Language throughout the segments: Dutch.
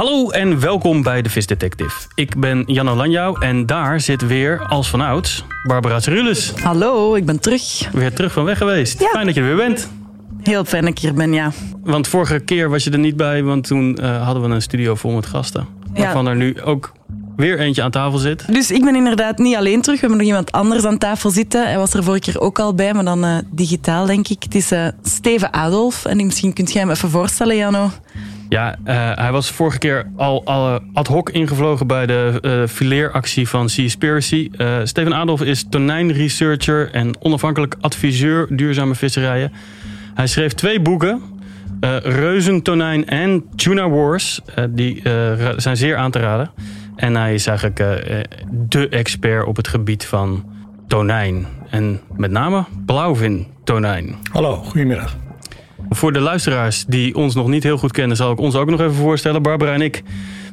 Hallo en welkom bij de Vis Detective. Ik ben Jan Lanjouw en daar zit weer, als vanouds, Barbara Cerulus. Hallo, ik ben terug. Weer terug van weg geweest. Ja. Fijn dat je er weer bent. Heel fijn dat ik hier ben, ja. Want vorige keer was je er niet bij, want toen eh, hadden we een studio vol met gasten. Ja. Waarvan er nu ook weer eentje aan tafel zit. Dus ik ben inderdaad niet alleen terug. We hebben nog iemand anders aan tafel zitten. Hij was er vorige keer ook al bij, maar dan eh, digitaal, denk ik. Het is eh, Steven Adolf. En misschien kunt jij hem even voorstellen, Jano. Ja, eh, hij was vorige keer al, al ad hoc ingevlogen bij de eh fileeractie van Seaspiracy. Eh Steven Adolf is tonijnresearcher en onafhankelijk adviseur duurzame visserijen. Hij schreef twee boeken, eh Reuzentonijn en Tuna Wars. Eh, die eh, zijn zeer aan te raden. En hij is eigenlijk eh, eh, de expert op het gebied van tonijn. En met name blauwvin tonijn. Hallo, goedemiddag. Voor de luisteraars die ons nog niet heel goed kennen, zal ik ons ook nog even voorstellen. Barbara en ik,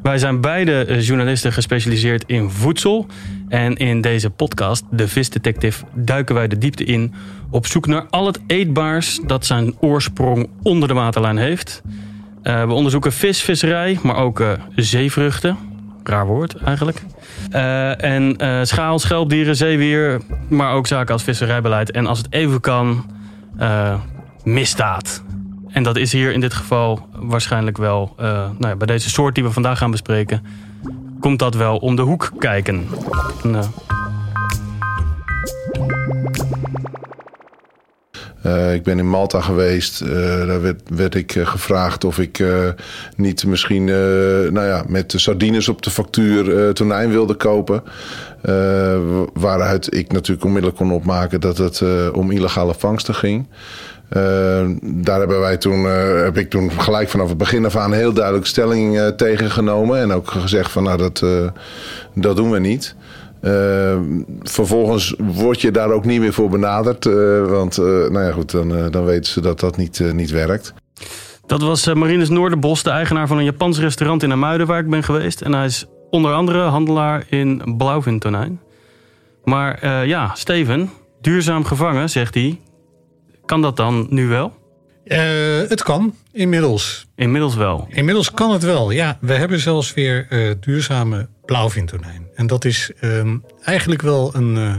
wij zijn beide eh, journalisten gespecialiseerd in voedsel. En in deze podcast, De Vis Detective, duiken wij de diepte in op zoek naar al het eetbaars dat zijn oorsprong onder de waterlijn heeft. Eh, we onderzoeken vis, visserij, maar ook eh, zeevruchten. Raar woord eigenlijk. En schaal, schelpdieren, zeewier, maar ook zaken als visserijbeleid. En als het even kan, misdaad. En dat is hier in dit geval waarschijnlijk wel, eh, nou ja, bij deze soort die we vandaag gaan bespreken, komt dat wel om de hoek kijken. En, eh, Eh, ik ben in Malta geweest. Daar werd, werd ik gevraagd of ik niet misschien nou ja, met de sardines op de factuur tonijn wilde kopen. Waaruit ik natuurlijk onmiddellijk kon opmaken dat het om illegale vangsten ging. Eh, daar hebben wij toen, eh, heb ik toen gelijk vanaf het begin af aan heel duidelijk stelling eh, tegen genomen. En ook gezegd van nou dat, eh, dat doen we niet. Eh, vervolgens word je daar ook niet meer voor benaderd. eh, want eh, nou ja, goed, dan, eh, dan weten ze dat dat niet, eh, niet werkt. dat was eh, Marinus Noorderbos, de eigenaar van een Japans restaurant in Amuiden waar ik ben geweest. En hij is onder andere handelaar in blauwvintonijn. Maar eh, ja, Steven, duurzaam gevangen, zegt hij. Kan dat dan nu wel? Eh, het kan, inmiddels. Inmiddels wel. Inmiddels kan het wel, ja. We hebben zelfs weer eh, duurzame blauwvintonijn. En dat is ehm, eigenlijk wel een, eh,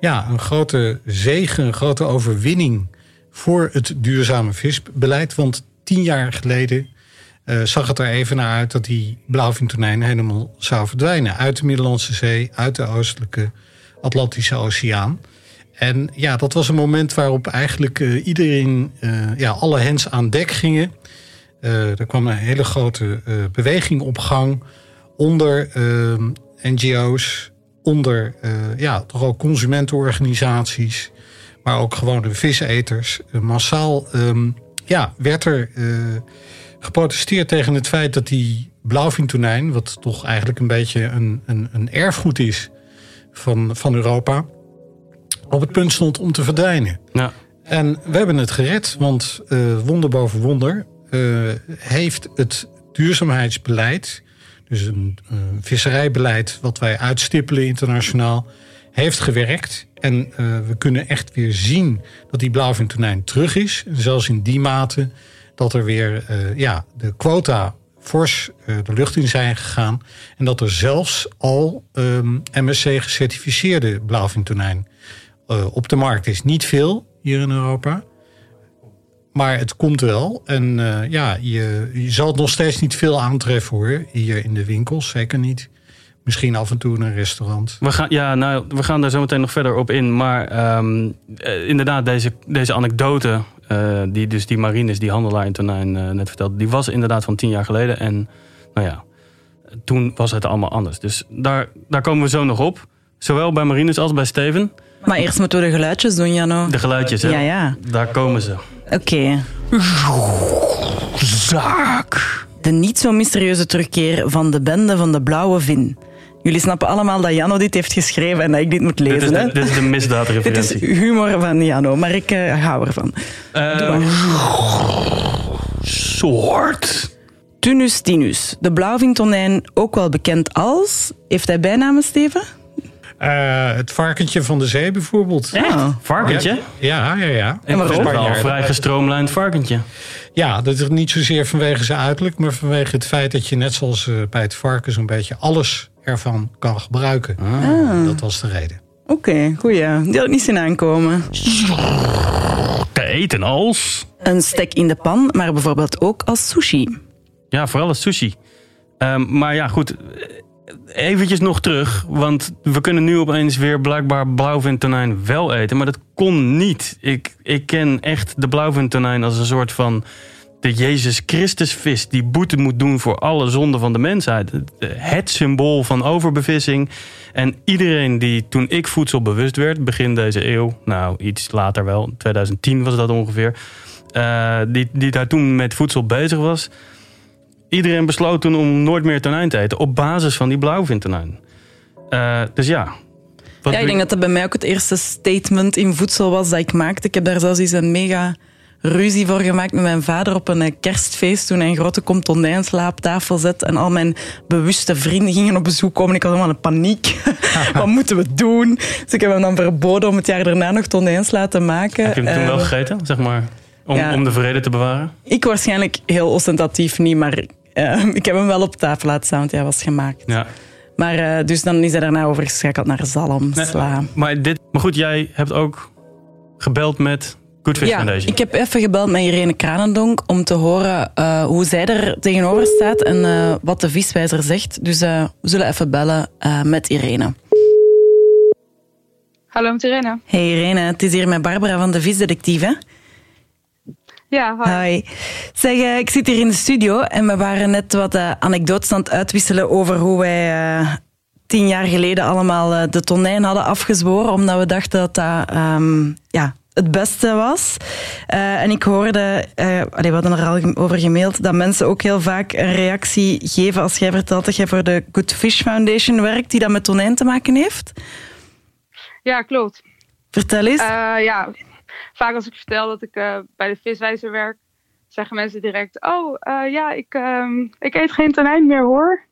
ja, een grote zegen, een grote overwinning... voor het duurzame visbeleid. Want tien jaar geleden zag het er even naar uit... dat die blauwvintonijn helemaal zou verdwijnen. Uit de Middellandse Zee, uit de oostelijke Atlantische Oceaan... En ja, dat was een moment waarop eigenlijk eh, iedereen, eh, ja, alle hens aan dek gingen. Eh, er kwam een hele grote beweging op gang onder NGO's, onder ja, toch ook consumentenorganisaties, maar ook gewoon de viseters. Massaal ehm, ja, werd er geprotesteerd tegen het feit dat die blauwvintonijn, wat toch eigenlijk een beetje een, een, een erfgoed is van, van Europa, op het punt stond om te verdwijnen. Ja. En we hebben het gered, want eh, wonder boven wonder eh, heeft het duurzaamheidsbeleid, dus een eh, visserijbeleid wat wij uitstippelen internationaal, heeft gewerkt. En we kunnen echt weer zien dat die blauwvintonijn terug is. Zelfs in die mate dat er weer ja, de quota fors de lucht in zijn gegaan. En dat er zelfs al ehm, MSC gecertificeerde blauwvintonijn eh, op de markt is. Niet veel hier in Europa. Maar het komt wel. En eh, ja, je, je zal het nog steeds niet veel aantreffen hoor. Hier in de winkels, zeker niet. Misschien af en toe een restaurant. We gaan, ja, nou, we gaan daar zo meteen nog verder op in. Maar ehm, eh, inderdaad, deze, deze anekdote, die dus die Marines, die handelaar in tonijn net vertelde, die was inderdaad van tien jaar geleden. En nou ja, toen was het allemaal anders. Dus daar, daar komen we zo nog op. Zowel bij Marines als bij Steven. Maar eerst moeten we de geluidjes doen, Jano. De geluidjes, hè? Ja, ja. Daar komen ze. Oké. Zaak. De niet zo mysterieuze terugkeer van de bende van de blauwe vin. Jullie snappen allemaal dat Jano dit heeft geschreven en dat ik dit moet Dit is lezen. de, hè? dit is de Dit is misdaadreferentie. humor van Jano, maar ik eh, hou ervan. Eh, soort. Tunus tinus, de blauwvintonijn, ook wel bekend als... Heeft hij bijnamen, Steven? Eh, het varkentje van de zee bijvoorbeeld. Ah. Varkentje? Ja, ja, ja. ja. En waarom? Wel een vrij gestroomlijnd varkentje. Ja, dat is niet zozeer vanwege zijn uiterlijk, maar vanwege het feit dat je net zoals eh, bij het varken zo'n beetje alles ervan kan gebruiken. Ah. Dat was de reden. Oké, goeie. Die had ik niet zien aankomen. Te eten als... Een stek in de pan, maar bijvoorbeeld ook als sushi. Ja, vooral als sushi. Ehm, maar ja, goed. Eventjes nog terug. Want we kunnen nu opeens weer blijkbaar blauwvintonijn wel eten. Maar dat kon niet. Ik, ik ken echt de blauwvintonijn als een soort van... de Jezus Christus vis die boete moet doen voor alle zonden van de mensheid. Het symbool van overbevissing. En iedereen die toen ik voedselbewust werd, begin deze eeuw... nou, iets later wel, 2010 was dat ongeveer... eh, die, die daar toen met voedsel bezig was... Iedereen besloot toen om nooit meer tonijn te eten op basis van die blauwvintonijn. Eh dus ja. Wat ja, ik denk dat dat bij mij ook het eerste statement in voedsel was dat ik maakte. Ik heb daar zelfs eens een mega ruzie voor gemaakt met mijn vader op een eh, kerstfeest toen hij een grote kom tonijnsla op tafel zet en al mijn bewuste vrienden gingen op bezoek komen. Ik had helemaal een paniek. Wat moeten we doen? Dus ik heb hem dan verboden om het jaar daarna nog tonijnsla te maken. Heb je hem toen wel Eh, gegeten, zeg maar? Om, ja. om de vrede te bewaren? Ik waarschijnlijk heel ostentatief niet, maar eh, ik heb hem wel op tafel laten staan, want hij was gemaakt. Ja. Maar eh, dus dan is hij daarna overgeschakeld naar zalm, Nee, sla. maar, dit, maar goed, jij hebt ook gebeld met Good Fish Ja, Foundation. ik heb even gebeld met Irene Kranendonk om te horen eh, hoe zij er tegenover staat en eh, wat de viswijzer zegt. Dus eh, we zullen even bellen eh, met Irene. Hallo met Irene. Hey Irene, het is hier met Barbara van de Visdetectief, hè? Ja, hi. Hoi. Zeg, eh, ik zit hier in de studio en we waren net wat eh, anekdotes aan het uitwisselen over hoe wij eh, tien jaar geleden allemaal de tonijn hadden afgezworen, omdat we dachten dat dat ehm, ja, het beste was. En ik hoorde, eh allee, we hadden er al over gemaild, dat mensen ook heel vaak een reactie geven als jij vertelt dat jij voor de Good Fish Foundation werkt, die dat met tonijn te maken heeft. Ja, klopt. Vertel eens. Ja, vaak als ik vertel dat ik eh, bij de viswijzer werk, zeggen mensen direct: Oh, eh, ja, ik, ehm, ik eet geen tonijn meer hoor.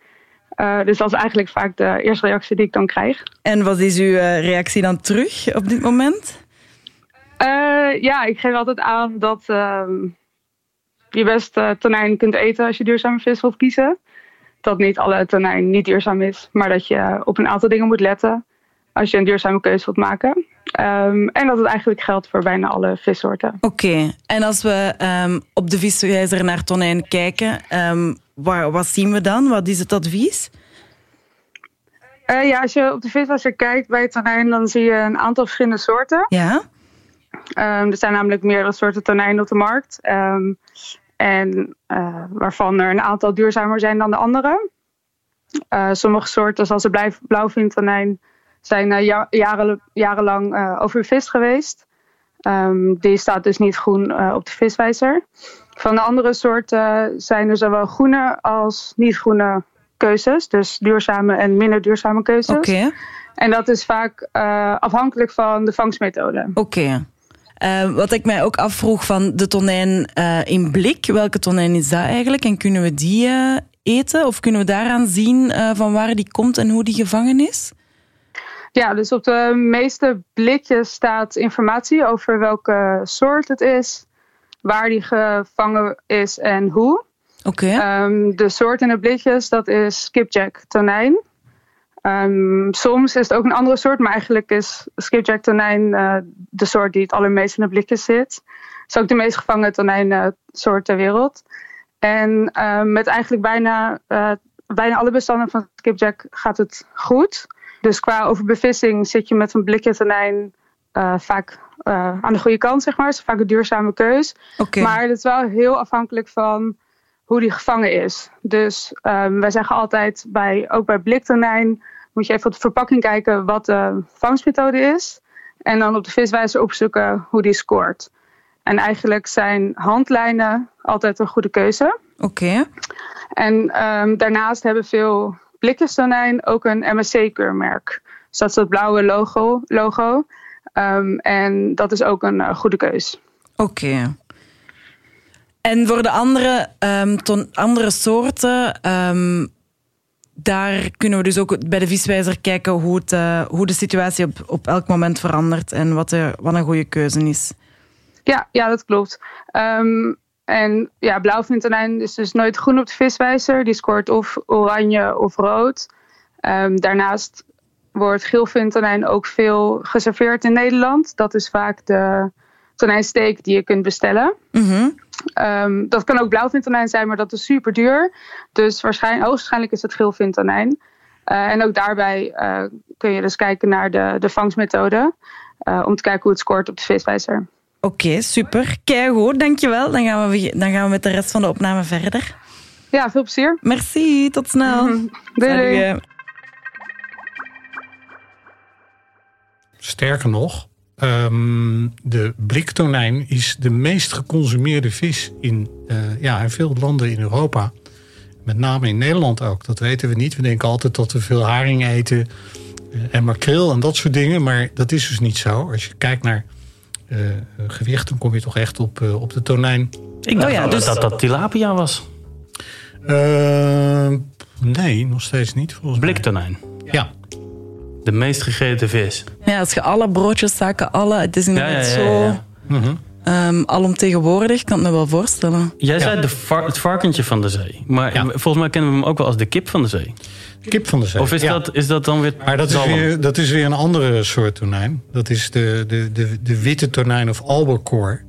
Eh, dus dat is eigenlijk vaak de eerste reactie die ik dan krijg. En wat is uw reactie dan terug op dit moment? Ja, ik geef altijd aan dat ehm, je best tonijn kunt eten als je duurzame vis wilt kiezen. Dat niet alle tonijn niet duurzaam is, maar dat je op een aantal dingen moet letten als je een duurzame keuze wilt maken. Ehm, en dat het eigenlijk geldt voor bijna alle vissoorten. Oké, en als we ehm, op de viswijzer naar tonijn kijken, ehm, waar, wat zien we dan? Wat is het advies? Eh, ja, als je op de viswijzer kijkt bij het tonijn, dan zie je een aantal verschillende soorten. Ja? Er zijn namelijk meerdere soorten tonijn op de markt. En eh, waarvan er een aantal duurzamer zijn dan de andere. Eh, sommige soorten, zoals de blauwvintonijn, zijn eh, ja- jaren, jarenlang eh overvist geweest. Ehm, die staat dus niet groen eh, op de viswijzer. Van de andere soorten zijn er zowel groene als niet-groene keuzes. Dus duurzame en minder duurzame keuzes. Oké, En dat is vaak afhankelijk van de vangstmethode. oké. Wat ik mij ook afvroeg van de tonijn in blik, welke tonijn is dat eigenlijk? En kunnen we die eten? Of kunnen we daaraan zien van waar die komt en hoe die gevangen is? Ja, dus op de meeste blikjes staat informatie over welke soort het is, waar die gevangen is en hoe. Oké, Ehm, de soort in de blikjes, dat is skipjack tonijn. Ehm, soms is het ook een andere soort, maar eigenlijk is skipjack tonijn eh, de soort die het allermeest in de blikjes zit. Het is ook de meest gevangen tonijnsoort ter wereld. En ehm, met eigenlijk bijna, eh, bijna alle bestanden van skipjack gaat het goed. Dus qua overbevissing zit je met een blikje tonijn eh, vaak eh, aan de goede kant, zeg maar. Het is vaak een duurzame keus. Maar het is wel heel afhankelijk van hoe die gevangen is. Dus ehm, wij zeggen altijd, bij, ook bij bliktonijn moet je even op de verpakking kijken wat de vangstmethode is. En dan op de viswijzer opzoeken hoe die scoort. En eigenlijk zijn handlijnen altijd een goede keuze. Oké, En ehm, daarnaast hebben veel blikjestonijn ook een MSC-keurmerk. Dus dat is dat blauwe logo. logo. Ehm, en dat is ook een eh, goede keus. oké. En voor de andere, ehm, ton- andere soorten, ehm, daar kunnen we dus ook bij de viswijzer kijken hoe, het, eh, hoe de situatie op, op elk moment verandert en wat, er, wat een goede keuze is. Ja, ja dat klopt. En ja, blauwvintonijn is dus nooit groen op de viswijzer. Die scoort of oranje of rood. Ehm, daarnaast wordt geelvintonijn ook veel geserveerd in Nederland. Dat is vaak de tonijnsteek die je kunt bestellen. Mhm. Ehm, dat kan ook blauwvintonijn zijn, maar dat is super duur. Dus waarschijnlijk, hoogstwaarschijnlijk is het geelvintonijn. Uh, en ook daarbij uh, kun je dus kijken naar de, de vangstmethode. Uh, om te kijken hoe het scoort op de viswijzer. Oké, okay, super. Keigoed, dankjewel. Dan gaan, we, dan gaan we met de rest van de opname verder. Ja, veel plezier. Merci, tot snel. doei, doei. Sterker nog, um, de bliktonijn is de meest geconsumeerde vis in, uh, ja, in veel landen in Europa. Met name in Nederland ook. Dat weten we niet. We denken altijd dat we veel haring eten uh, en makreel en dat soort dingen. Maar dat is dus niet zo. Als je kijkt naar gewicht, dan kom je toch echt op, op de tonijn. Ik dacht oh ja, dus... dat dat tilapia was. nee, nog steeds niet. Volgens Bliktonijn. Mij. Ja. De meest gegeten vis. Ja, als je alle broodjes zaken, alle... Het is inderdaad ja, ja, ja, zo... Mm -hmm. um, alomtegenwoordig, kan ik me wel voorstellen. Jij zei de var het varkentje van de zee. Maar volgens mij kennen we hem ook wel als de kip van de zee. Kip van de zee. Of is, dat, is dat dan weer... Maar dat is weer, dat is weer een andere soort tonijn. Dat is de, de, de, de witte tonijn of albacore.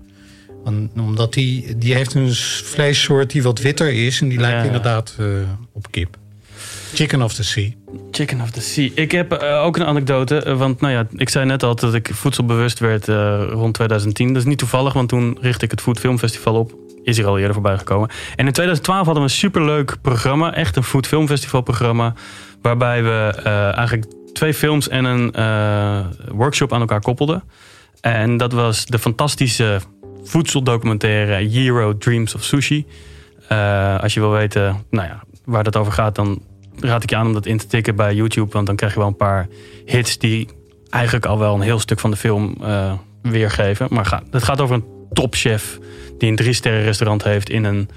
Omdat die, die heeft een vleessoort die wat witter is. En die lijkt inderdaad uh, op kip. Chicken of the Sea. Chicken of the Sea. Ik heb uh, ook een anekdote. Uh, want nou ja, ik zei net al dat ik voedselbewust werd uh, rond 2010. Dat is niet toevallig, want toen richtte ik het Food Film Festival op. Is hier al eerder voorbij gekomen. En in 2012 hadden we een superleuk programma. Echt een Food Film Festival programma. Waarbij we eigenlijk twee films en een workshop aan elkaar koppelden. En dat was de fantastische voedseldocumentaire Hero Dreams of Sushi. als je wil weten nou ja, waar dat over gaat, dan raad ik je aan om dat in te tikken bij YouTube. Want dan krijg je wel een paar hits die eigenlijk al wel een heel stuk van de film weergeven. Maar het gaat over een topchef die een drie sterren restaurant heeft in een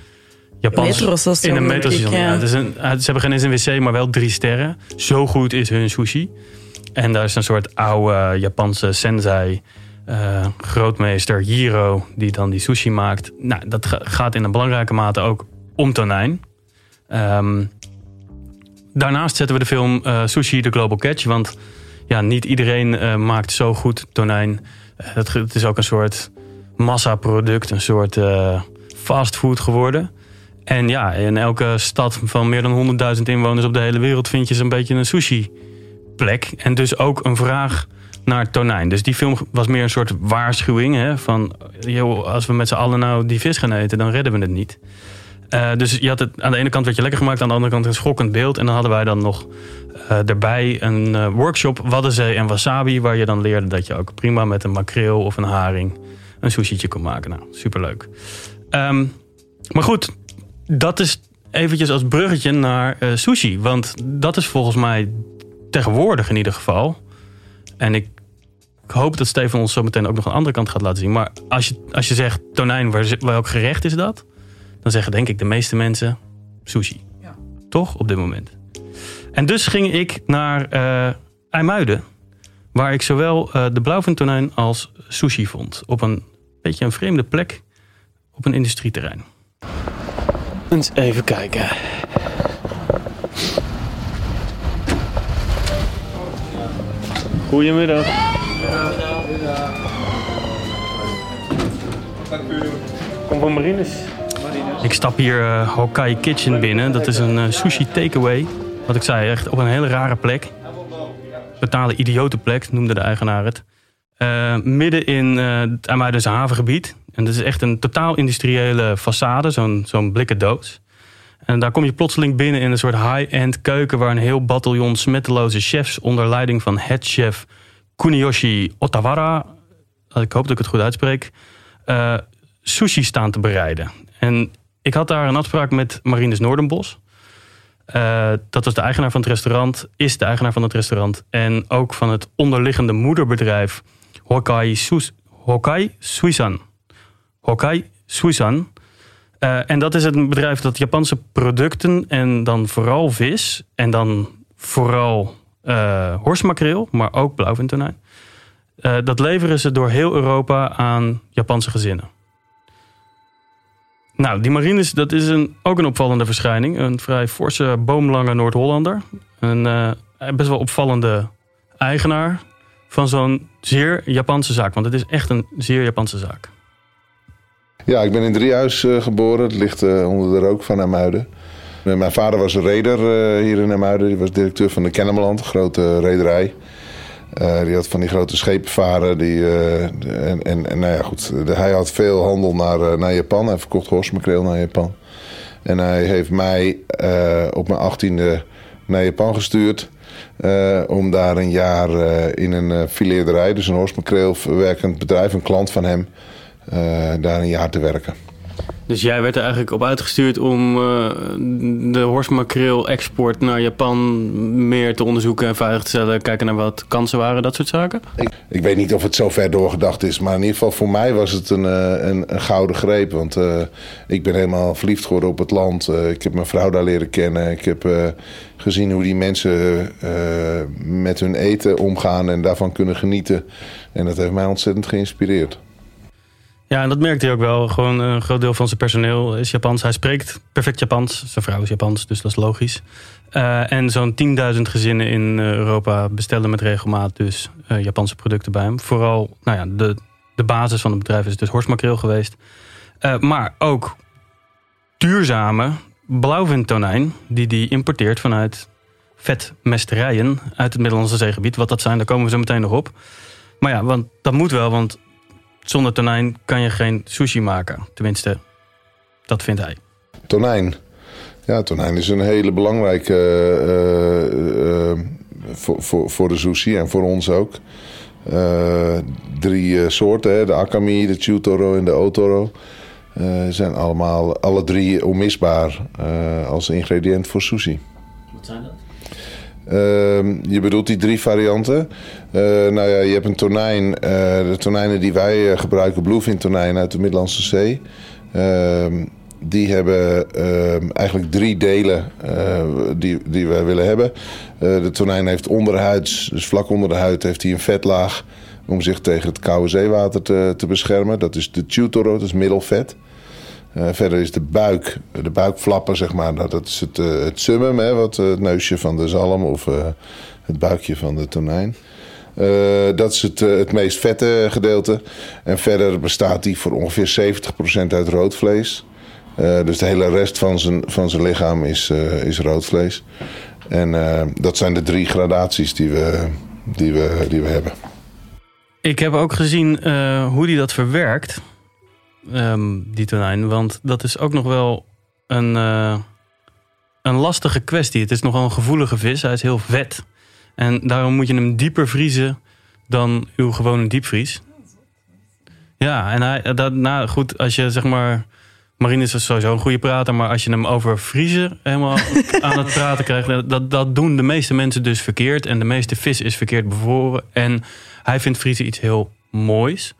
Japans... in een metrostation. Ja. Ja, een, ze hebben geen eens een wc, maar wel drie sterren. Zo goed is hun sushi. En daar is een soort oude Japanse sensei... Uh, grootmeester Jiro, die dan die sushi maakt. Nou, dat gaat in een belangrijke mate ook om tonijn. Um, Daarnaast zetten we de film uh, Sushi The Global Catch. Want ja, niet iedereen uh, maakt zo goed tonijn. Het, het, is ook een soort massaproduct, een soort fastfood geworden. En ja, in elke stad van meer dan 100.000 inwoners op de hele wereld vind je zo'n beetje een sushi-plek. En dus ook een vraag naar tonijn. Dus die film was meer een soort waarschuwing. Hè, van, als we met z'n allen nou die vis gaan eten, dan redden we het niet. Uh, dus je had het, aan de ene kant werd je lekker gemaakt, aan de andere kant een schokkend beeld. En dan hadden wij dan nog uh, erbij een uh, workshop Waddenzee en Wasabi, waar je dan leerde dat je ook prima met een makreel of een haring een sushietje kon maken. Nou, superleuk. Um, maar goed, dat is eventjes als bruggetje naar sushi. Want dat is volgens mij tegenwoordig in ieder geval. En ik hoop dat Steven ons zo meteen ook nog een andere kant gaat laten zien. Maar als je, als je zegt tonijn, welk gerecht is dat? dan zeggen denk ik de meeste mensen sushi. Ja. Toch? Op dit moment. En dus ging ik naar uh, IJmuiden. Waar ik zowel uh, de blauwvintonijn als sushi vond. Op een beetje een vreemde plek. Op een industrieterrein. Eens even kijken. Goedemiddag. Kom van Marines. Ik stap hier uh, Hokai Kitchen binnen. Dat is een uh, sushi takeaway. Wat ik zei, echt op een hele rare plek. Totale idiote plek, noemde de eigenaar het. Uh, midden in het Amuidense havengebied. En dat is echt een totaal industriële façade, zo'n zo'n blikken doos. En daar kom je plotseling binnen in een soort high-end keuken... waar een heel bataljon smetteloze chefs onder leiding van headchef Kuniyoshi Otawara... ik hoop dat ik het goed uitspreek... sushi staan te bereiden. En ik had daar een afspraak met Marines Noordenbos. Dat was de eigenaar van het restaurant, is de eigenaar van het restaurant. En ook van het onderliggende moederbedrijf Hokai, Sus Hokai Suisan. Hokai Suisan. Uh, en dat is het bedrijf dat Japanse producten en dan vooral vis en dan vooral uh, horsmakreel, maar ook blauwvintonijn. dat leveren ze door heel Europa aan Japanse gezinnen. Nou, die Marines, dat is een, ook een opvallende verschijning. Een vrij forse, boomlange Noord-Hollander. Een uh, best wel opvallende eigenaar van zo'n zeer Japanse zaak. Want het is echt een zeer Japanse zaak. Ja, ik ben in Driehuis uh, geboren. Het ligt uh, onder de rook van Amuiden. Mijn vader was een reder hier in Amuiden. Die was directeur van de Kennemerland, een grote rederij. Die had van die grote schepen varen. Die, en, en, nou ja, goed. Hij had veel handel naar, naar Japan. Hij verkocht horsmakreel naar Japan. En hij heeft mij op mijn achttiende naar Japan gestuurd. Om daar een jaar in een fileerderij, dus een horsmakreel werkend bedrijf, een klant van hem, daar een jaar te werken. Dus jij werd er eigenlijk op uitgestuurd om uh, de horsmakreel-export naar Japan meer te onderzoeken en veilig te stellen, kijken naar wat kansen waren, dat soort zaken? Ik, ik weet niet of het zo ver doorgedacht is, maar in ieder geval voor mij was het een, uh, een, een, gouden greep. Want uh, ik ben helemaal verliefd geworden op het land. ik heb mijn vrouw daar leren kennen. Ik heb gezien hoe die mensen met hun eten omgaan en daarvan kunnen genieten. En dat heeft mij ontzettend geïnspireerd. Ja, en dat merkt hij ook wel. Gewoon een groot deel van zijn personeel is Japans. Hij spreekt perfect Japans. Zijn vrouw is Japans, dus dat is logisch. Uh, en zo'n 10.000 gezinnen in Europa bestellen met regelmaat dus Japanse producten bij hem. Vooral, nou ja, de, de basis van het bedrijf is dus horsmakreel geweest. Maar ook duurzame blauwvintonijn, die hij importeert vanuit vetmesterijen uit het Middellandse zeegebied. Wat dat zijn, daar komen we zo meteen nog op. Maar ja, want dat moet wel, want zonder tonijn kan je geen sushi maken. Tenminste, dat vindt hij. Tonijn. Ja, tonijn is een hele belangrijke uh, uh, voor, voor, voor de sushi en voor ons ook. Uh, drie soorten, hè? de akami, de chutoro en de otoro. zijn allemaal alle drie onmisbaar als ingrediënt voor sushi. Wat zijn dat? Uh, je bedoelt die drie varianten. Uh, nou ja, je hebt een tonijn. Uh, de tonijnen die wij gebruiken, bluefin tonijn uit de Middellandse Zee. Ehm, die hebben ehm, eigenlijk drie delen die, die wij willen hebben. de tonijn heeft onderhuids, dus vlak onder de huid, heeft hij een vetlaag om zich tegen het koude zeewater te, te beschermen. Dat is de Chutoro, dat is middelvet. Uh, verder is de buik, de buikflappen, zeg maar. Dat is het, uh, het summum, hè, wat, uh, het neusje van de zalm of het buikje van de tonijn. dat is het, het meest vette gedeelte. En verder bestaat die voor ongeveer 70% uit rood vlees. dus de hele rest van zijn, van zijn lichaam is, is rood vlees. En dat zijn de drie gradaties die we, die we, die we hebben. Ik heb ook gezien hoe hij dat verwerkt um, die tonijn. Want dat is ook nog wel een, uh, een lastige kwestie. Het is nogal een gevoelige vis. Hij is heel vet. En daarom moet je hem dieper vriezen dan uw gewone diepvries. Ja, en hij, dat, nou goed, als je zeg maar. Marine is sowieso een goede prater, maar als je hem over vriezen helemaal aan het praten krijgt, dat, dat doen de meeste mensen dus verkeerd. En de meeste vis is verkeerd bevroren. En hij vindt vriezen iets heel moois.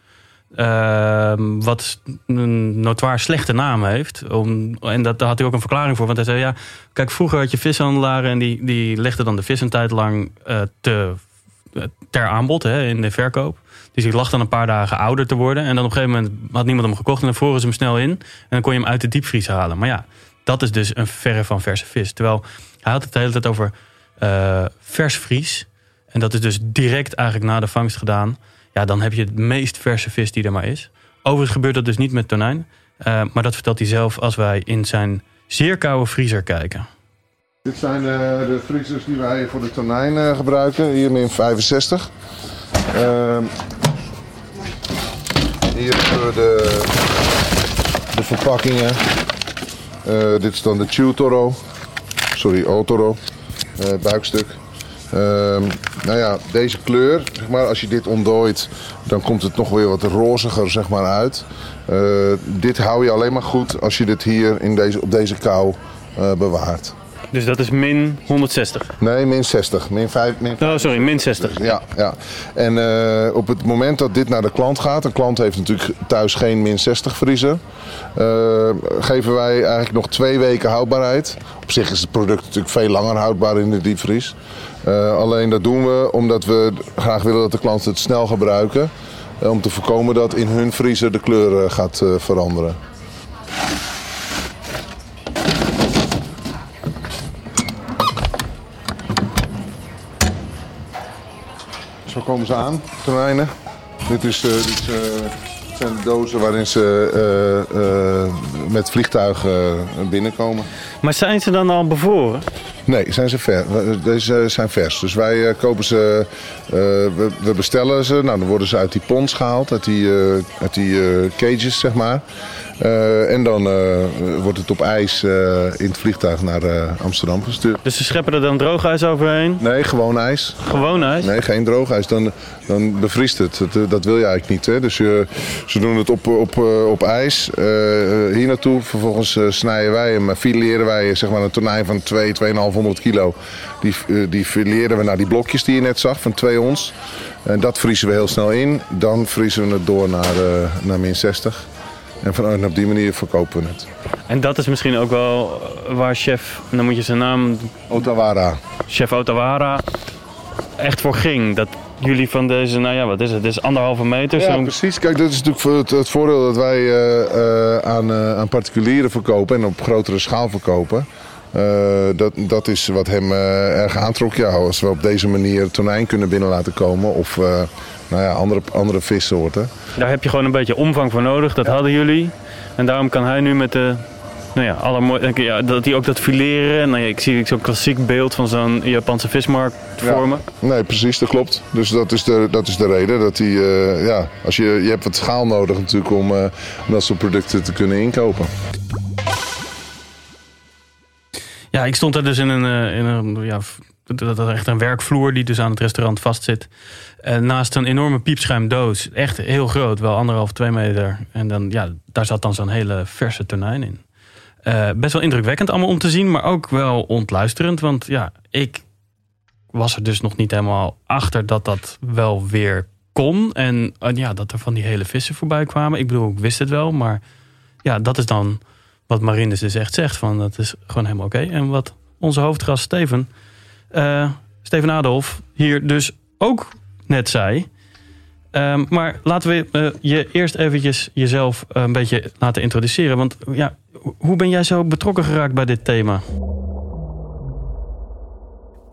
Uh, wat een notoir slechte naam heeft. Om, en dat, daar had hij ook een verklaring voor. Want hij zei, ja, kijk, vroeger had je vishandelaren... en die, die legden dan de vis een tijd lang te, uh, ter aanbod hè, in de verkoop. Dus die lag dan een paar dagen ouder te worden. En dan op een gegeven moment had niemand hem gekocht... en dan vroegen ze hem snel in. En dan kon je hem uit de diepvries halen. Maar ja, dat is dus een verre van verse vis. Terwijl hij had het de hele tijd over uh, vers vries. En dat is dus direct eigenlijk na de vangst gedaan... Ja, dan heb je het meest verse vis die er maar is. Overigens gebeurt dat dus niet met tonijn. Uh, maar dat vertelt hij zelf als wij in zijn zeer koude vriezer kijken. Dit zijn uh, de vriezers die wij voor de tonijn uh, gebruiken. Hier min 65. Ehm, hier hebben we de, de verpakkingen. dit is dan de Chew Toro. Sorry, Otoro. buikstuk. Um, nou ja, deze kleur, zeg maar, als je dit ontdooit, dan komt het nog weer wat roziger zeg maar, uit. Uh, dit hou je alleen maar goed als je dit hier in deze, op deze kou uh, bewaart. Dus dat is min 160? Nee, min 60. Min 5, min Oh, sorry, min 60. Ja, ja. En uh, op het moment dat dit naar de klant gaat, een klant heeft natuurlijk thuis geen min 60 vriezer, uh, geven wij eigenlijk nog twee weken houdbaarheid. Op zich is het product natuurlijk veel langer houdbaar in de diepvries. Uh, alleen dat doen we omdat we graag willen dat de klanten het snel gebruiken. om te voorkomen dat in hun vriezer de kleur gaat veranderen. Zo komen ze aan, tonijnen. Dit, is, dit is, zijn de dozen waarin ze met vliegtuigen binnenkomen. Maar zijn ze dan al bevroren? Nee, zijn ze ver. Deze zijn vers. Dus wij kopen ze, we, we, bestellen ze. Nou, dan worden ze uit die pons gehaald, uit die, uit die cages, zeg maar. Uh, en dan uh, wordt het op ijs uh, in het vliegtuig naar Amsterdam gestuurd. Dus ze scheppen er dan droogijs overheen? Nee, gewoon ijs. Gewoon ijs? Nee, geen droogijs. Dan, dan bevriest het. Dat, dat wil je eigenlijk niet. Hè? Dus ze doen het op, op, op ijs. hier naartoe. Vervolgens snijden wij hem, fileren wij zeg maar, een tonijn van 2, 2,500 kilo. Die, die fileren we naar die blokjes die je net zag van 2 ons. En dat vriezen we heel snel in. Dan vriezen we het door naar, naar min 60. En, van, en op die manier verkopen we het. En dat is misschien ook wel waar chef, dan moet je zijn naam... Otawara. Chef Otawara echt voor ging. Dat jullie van deze, nou ja, wat is het? Dit is anderhalve meter. Ja, precies. Kijk, dat is natuurlijk het, het voordeel dat wij uh, uh, aan, uh, aan particulieren verkopen en op grotere schaal verkopen. Dat, dat is wat hem erg aantrok. Ja, als we op deze manier tonijn kunnen binnen laten komen of nou ja, andere, andere vissoorten. Daar heb je gewoon een beetje omvang voor nodig. Dat hadden jullie. En daarom kan hij nu met de nou ja, allermooi, ja, dat hij ook dat fileren. Nou ja, ik zie zo'n klassiek beeld van zo'n Japanse vismarkt vormen. Nee, precies, dat klopt. Dus dat is de, dat is de reden. Dat hij, ja, als je, je hebt wat schaal nodig natuurlijk om uh, dat soort producten te kunnen inkopen. Ik stond er dus in een, uh, in een ja, dat echt een werkvloer die dus aan het restaurant vastzit. Uh, naast een enorme piepschuimdoos. Echt heel groot, wel anderhalf, twee meter. En dan, ja, daar zat dan zo'n hele verse tonijn in. Uh, best wel indrukwekkend allemaal om te zien, maar ook wel ontluisterend. Want ja, ik was er dus nog niet helemaal achter dat dat wel weer kon. En ja, dat er van die hele vissen voorbij kwamen. Ik bedoel, ik wist het wel, maar ja, dat is dan wat Marinus dus echt zegt. Van, dat is gewoon helemaal oké. En wat onze hoofdgast Steven uh, Steven Adolf hier dus ook net zei. Um, maar laten we uh, je eerst eventjes jezelf een beetje laten introduceren. Want ja, hoe ben jij zo betrokken geraakt bij dit thema?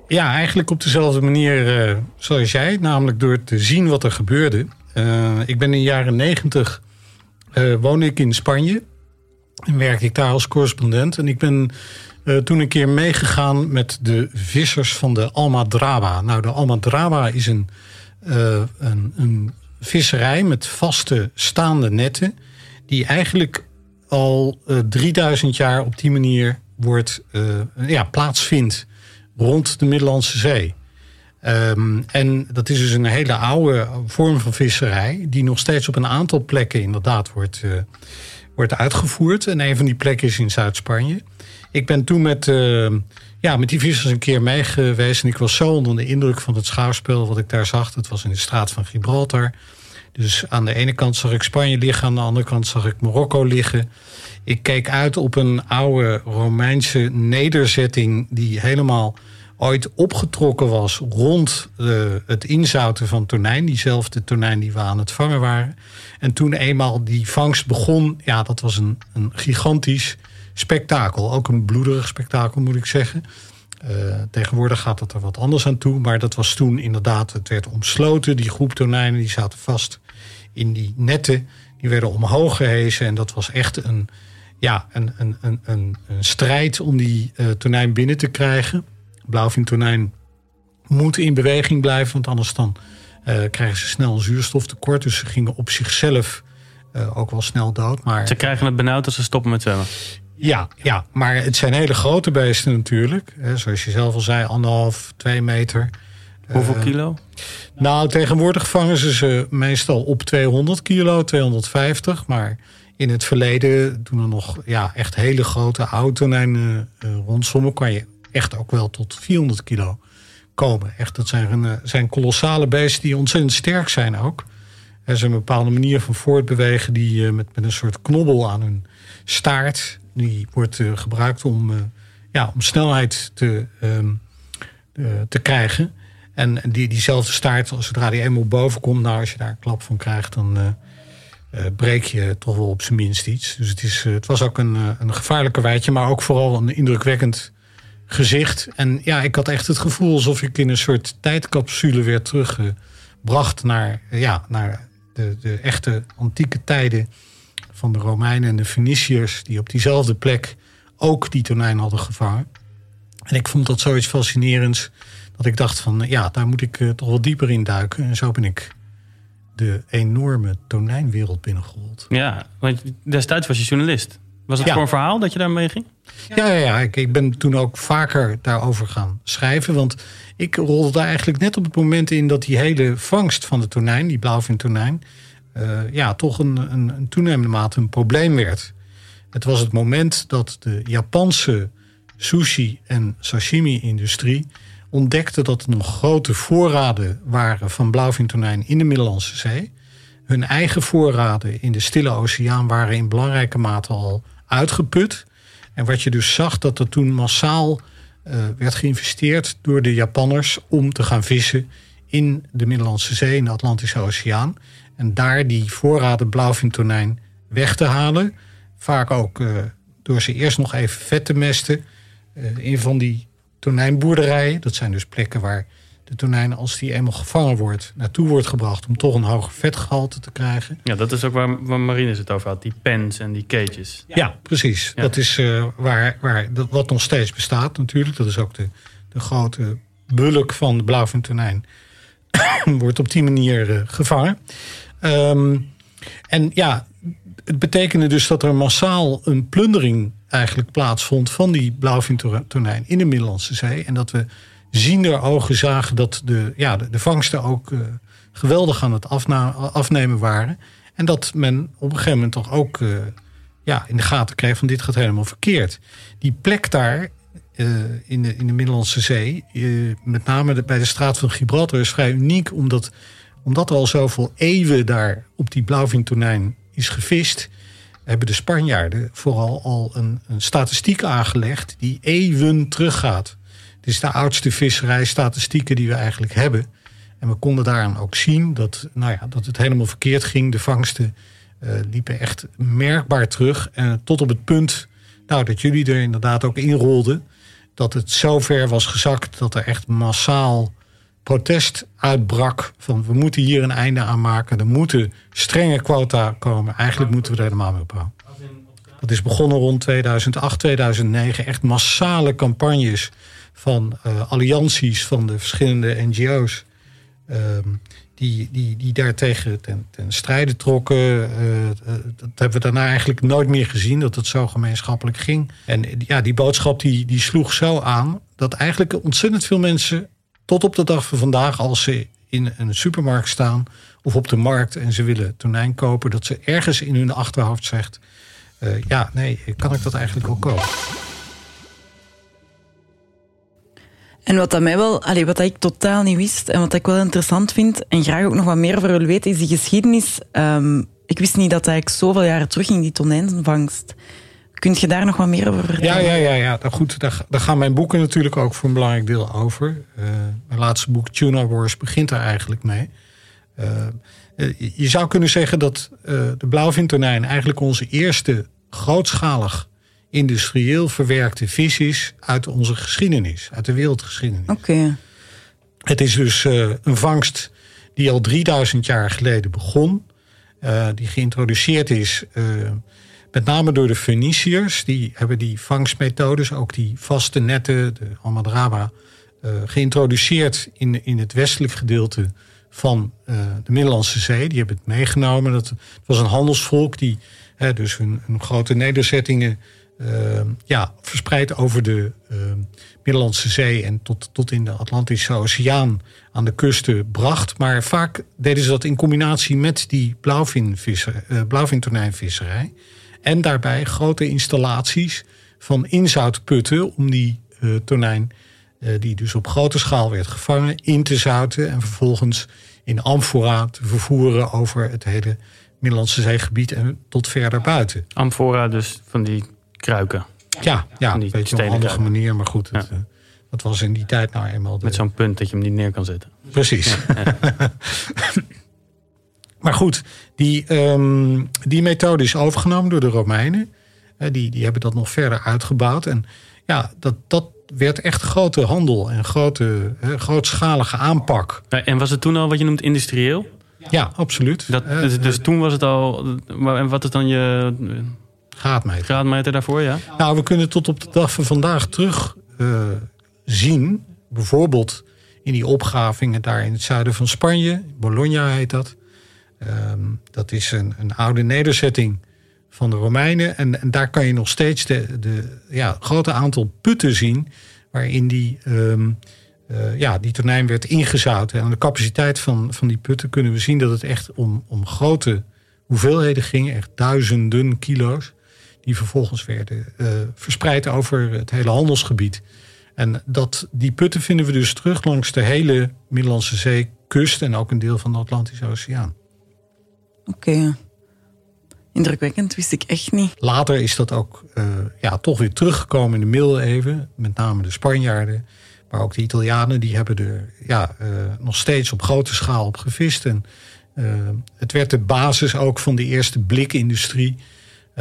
Ja, eigenlijk op dezelfde manier zoals jij. Namelijk door te zien wat er gebeurde. ik ben in de jaren negentig woonde ik in Spanje. Werkte ik daar als correspondent. En ik ben uh, toen een keer meegegaan met de vissers van de Almadraba. Nou, de Almadraba is een, uh, een, een, visserij met vaste staande netten. Die eigenlijk al uh, eh, 3000 jaar op die manier wordt, ja, plaatsvindt rond de Middellandse Zee. Um, en dat is dus een hele oude vorm van visserij, die nog steeds op een aantal plekken inderdaad wordt, wordt uitgevoerd. En een van die plekken is in Zuid-Spanje. Ik ben toen met, uh, ja, met die vissers een keer mee geweest. En ik was zo onder de indruk van het schouwspel wat ik daar zag. Het was in de straat van Gibraltar. Dus aan de ene kant zag ik Spanje liggen, aan de andere kant zag ik Marokko liggen. Ik keek uit op een oude Romeinse nederzetting die helemaal ooit opgetrokken was rond uh, het inzouten van tonijn. Diezelfde tonijn die we aan het vangen waren. En toen eenmaal die vangst begon, ja, dat was een, een gigantisch spektakel. Ook een bloederig spektakel, moet ik zeggen. Uh, tegenwoordig gaat het er wat anders aan toe. Maar dat was toen inderdaad, het werd omsloten. Die groep tonijnen die zaten vast in die netten. Die werden omhoog gehezen. En dat was echt een, ja, een, een, een, een, strijd om die uh, tonijn binnen te krijgen. Blauwvintonijn moet in beweging blijven. Want anders dan uh, krijgen ze snel een zuurstoftekort. Dus ze gingen op zichzelf ook wel snel dood. Maar, ze krijgen het benauwd als ze stoppen met zwemmen. Ja, ja, maar het zijn hele grote beesten natuurlijk. Zoals je zelf al zei, anderhalf, twee meter. Hoeveel uh, kilo? Nou, tegenwoordig vangen ze ze meestal op 200 kilo, 250. Maar in het verleden, toen er nog ja, echt hele grote autotonijnen uh, rondzommen... kan je echt ook wel tot 400 kilo komen. Echt, dat zijn, uh, zijn kolossale beesten die ontzettend sterk zijn ook. Er is een bepaalde manier van voortbewegen... die met, met een soort knobbel aan hun staart die wordt uh, gebruikt om, uh, ja, om snelheid te, uh, te krijgen. En die, diezelfde staart, zodra die eenmaal boven komt, nou, als je daar een klap van krijgt, dan breek je toch wel op zijn minst iets. Dus het, is, het was ook een, een gevaarlijke wijtje, maar ook vooral een indrukwekkend gezicht. En ja, ik had echt het gevoel alsof ik in een soort tijdcapsule werd terug bracht naar, ja, naar de, de echte antieke tijden van de Romeinen en de Feniciërs, die op diezelfde plek ook die tonijn hadden gevangen. En ik vond dat zoiets fascinerends, dat ik dacht van ja, daar moet ik uh, toch wel dieper in duiken. En zo ben ik de enorme tonijnwereld binnengerold. Ja, want destijds was je journalist. Was het Ja. voor een verhaal dat je daarmee ging? Ja, ja. Ik, ik ben toen ook vaker daarover gaan schrijven. Want ik rolde daar eigenlijk net op het moment in dat die hele vangst van de tonijn, die blauwvintonijn, eh ja, toch een, een, een toenemende mate een probleem werd. Het was het moment dat de Japanse sushi- en sashimi-industrie ontdekte dat er nog grote voorraden waren van blauwvintonijn in de Middellandse Zee. Hun eigen voorraden in de Stille Oceaan waren in belangrijke mate al uitgeput. En wat je dus zag, dat er toen massaal eh, werd geïnvesteerd door de Japanners om te gaan vissen in de Middellandse Zee, in de Atlantische Oceaan. En daar die voorraden blauwvintonijn weg te halen. Vaak ook eh, door ze eerst nog even vet te mesten. eh, in van die tonijnboerderijen. Dat zijn dus plekken waar de tonijn, als die eenmaal gevangen wordt, naartoe wordt gebracht om toch een hoger vetgehalte te krijgen. Ja, dat is ook waar, waar Marines het over had. Die pens en die cages. Ja, precies. Ja. Dat is eh, waar, waar, dat, wat nog steeds bestaat natuurlijk. Dat is ook de, de grote bulk van de blauwvintonijn. wordt op die manier eh, gevangen. Ehm, en ja, het betekende dus dat er massaal een plundering eigenlijk plaatsvond van die blauwvintonijn in de Middellandse Zee. En dat we ziender ogen zagen dat de, ja, de, vangsten ook eh, geweldig aan het afnemen waren. En dat men op een gegeven moment toch ook eh, ja, in de gaten kreeg van dit gaat helemaal verkeerd. Die plek daar eh, in, de, in de Middellandse Zee, met name bij de straat van Gibraltar, is vrij uniek omdat, omdat er al zoveel eeuwen daar op die blauwvintonijn is gevist. Hebben de Spanjaarden vooral al een, een statistiek aangelegd die eeuwen teruggaat. Het is de oudste visserijstatistieken die we eigenlijk hebben. En we konden daaraan ook zien dat, nou ja, dat het helemaal verkeerd ging. De vangsten eh, liepen echt merkbaar terug. En tot op het punt nou, dat jullie er inderdaad ook inrolden. Dat het zo ver was gezakt dat er echt massaal protest uitbrak. Van we moeten hier een einde aan maken. Er moeten strenge quota komen. Eigenlijk moeten we er helemaal mee ophouden. Dat is begonnen rond 2008, 2009. Echt massale campagnes van eh, allianties van de verschillende NGO's. ehm, die, die, die daartegen ten, ten strijde trokken. Eh, dat hebben we daarna eigenlijk nooit meer gezien, dat het zo gemeenschappelijk ging. En ja, die boodschap die, die sloeg zo aan dat eigenlijk ontzettend veel mensen tot op de dag van vandaag, als ze in een supermarkt staan of op de markt en ze willen tonijn kopen, dat ze ergens in hun achterhoofd zegt: eh, Ja, nee, kan ik dat eigenlijk wel kopen? En wat dat mij wel, wat dat ik totaal niet wist en wat ik wel interessant vind en graag ook nog wat meer over wil weten, is die geschiedenis. Ehm, ik wist niet dat eigenlijk zoveel jaren terug ging, die tonijnvangst. Kunt je daar nog wat meer over vertellen? Ja, ja, ja, ja. Nou goed, daar, gaan mijn boeken natuurlijk ook voor een belangrijk deel over. Eh, mijn laatste boek, Tuna Wars, begint daar eigenlijk mee. Eh, eh, je zou kunnen zeggen dat de blauwvintonijn eigenlijk onze eerste grootschalig industrieel verwerkte vis is uit onze geschiedenis, uit de wereldgeschiedenis. Oké. Het is dus eh, een vangst die al 3000 jaar geleden begon. eh, die geïntroduceerd is eh, met name door de Feniciërs. Die hebben die vangstmethodes, ook die vaste netten, de almadraba, eh, geïntroduceerd in, in het westelijk gedeelte van de Middellandse Zee. Die hebben het meegenomen. Dat, het was een handelsvolk die hè, dus hun, hun grote nederzettingen ja, verspreid over de eh, Middellandse Zee en tot, tot in de Atlantische Oceaan aan de kusten bracht. Maar vaak deden ze dat in combinatie met die eh, blauwvintonijnvisserij. En daarbij grote installaties van inzoutputten om die eh, tonijn, eh, die dus op grote schaal werd gevangen, in te zouten en vervolgens in amfora te vervoeren over het hele Middellandse zeegebied en tot verder buiten. Amphora, dus van die kruiken. Ja, ja een beetje op een handige manier, maar goed, het, Ja. eh, dat was in die tijd nou eenmaal. De, Met zo'n punt dat je hem niet neer kan zetten. Precies. maar goed, die, ehm, die methode is overgenomen door de Romeinen. Eh, die, die hebben dat nog verder uitgebouwd. En ja, dat, dat werd echt grote handel en grote, hè, grootschalige aanpak. En was het toen al wat je noemt industrieel? Ja, absoluut. Dat, Eh, dus, dus toen was het al. En wat is dan je graadmeter. graadmeter daarvoor? Ja? Nou, we kunnen tot op de dag van vandaag terug eh, zien, bijvoorbeeld in die opgravingen daar in het zuiden van Spanje, Bologna heet dat. Ehm, dat is een, een oude nederzetting van de Romeinen. En, en daar kan je nog steeds de, de ja, grote aantal putten zien waarin die, ehm, eh, ja, die tonijn werd ingezouten. En aan de capaciteit van, van die putten kunnen we zien dat het echt om, om grote hoeveelheden ging, echt duizenden kilo's die vervolgens werden eh, verspreid over het hele handelsgebied. En dat, die putten vinden we dus terug langs de hele Middellandse Zeekust en ook een deel van de Atlantische Oceaan. Oké. Indrukwekkend, wist ik echt niet. Later is dat ook eh, ja, toch weer teruggekomen in de middeleeuwen, met name de Spanjaarden. Maar ook de Italianen, die hebben er ja, eh, nog steeds op grote schaal op gevist. En het werd de basis ook van de eerste blikindustrie,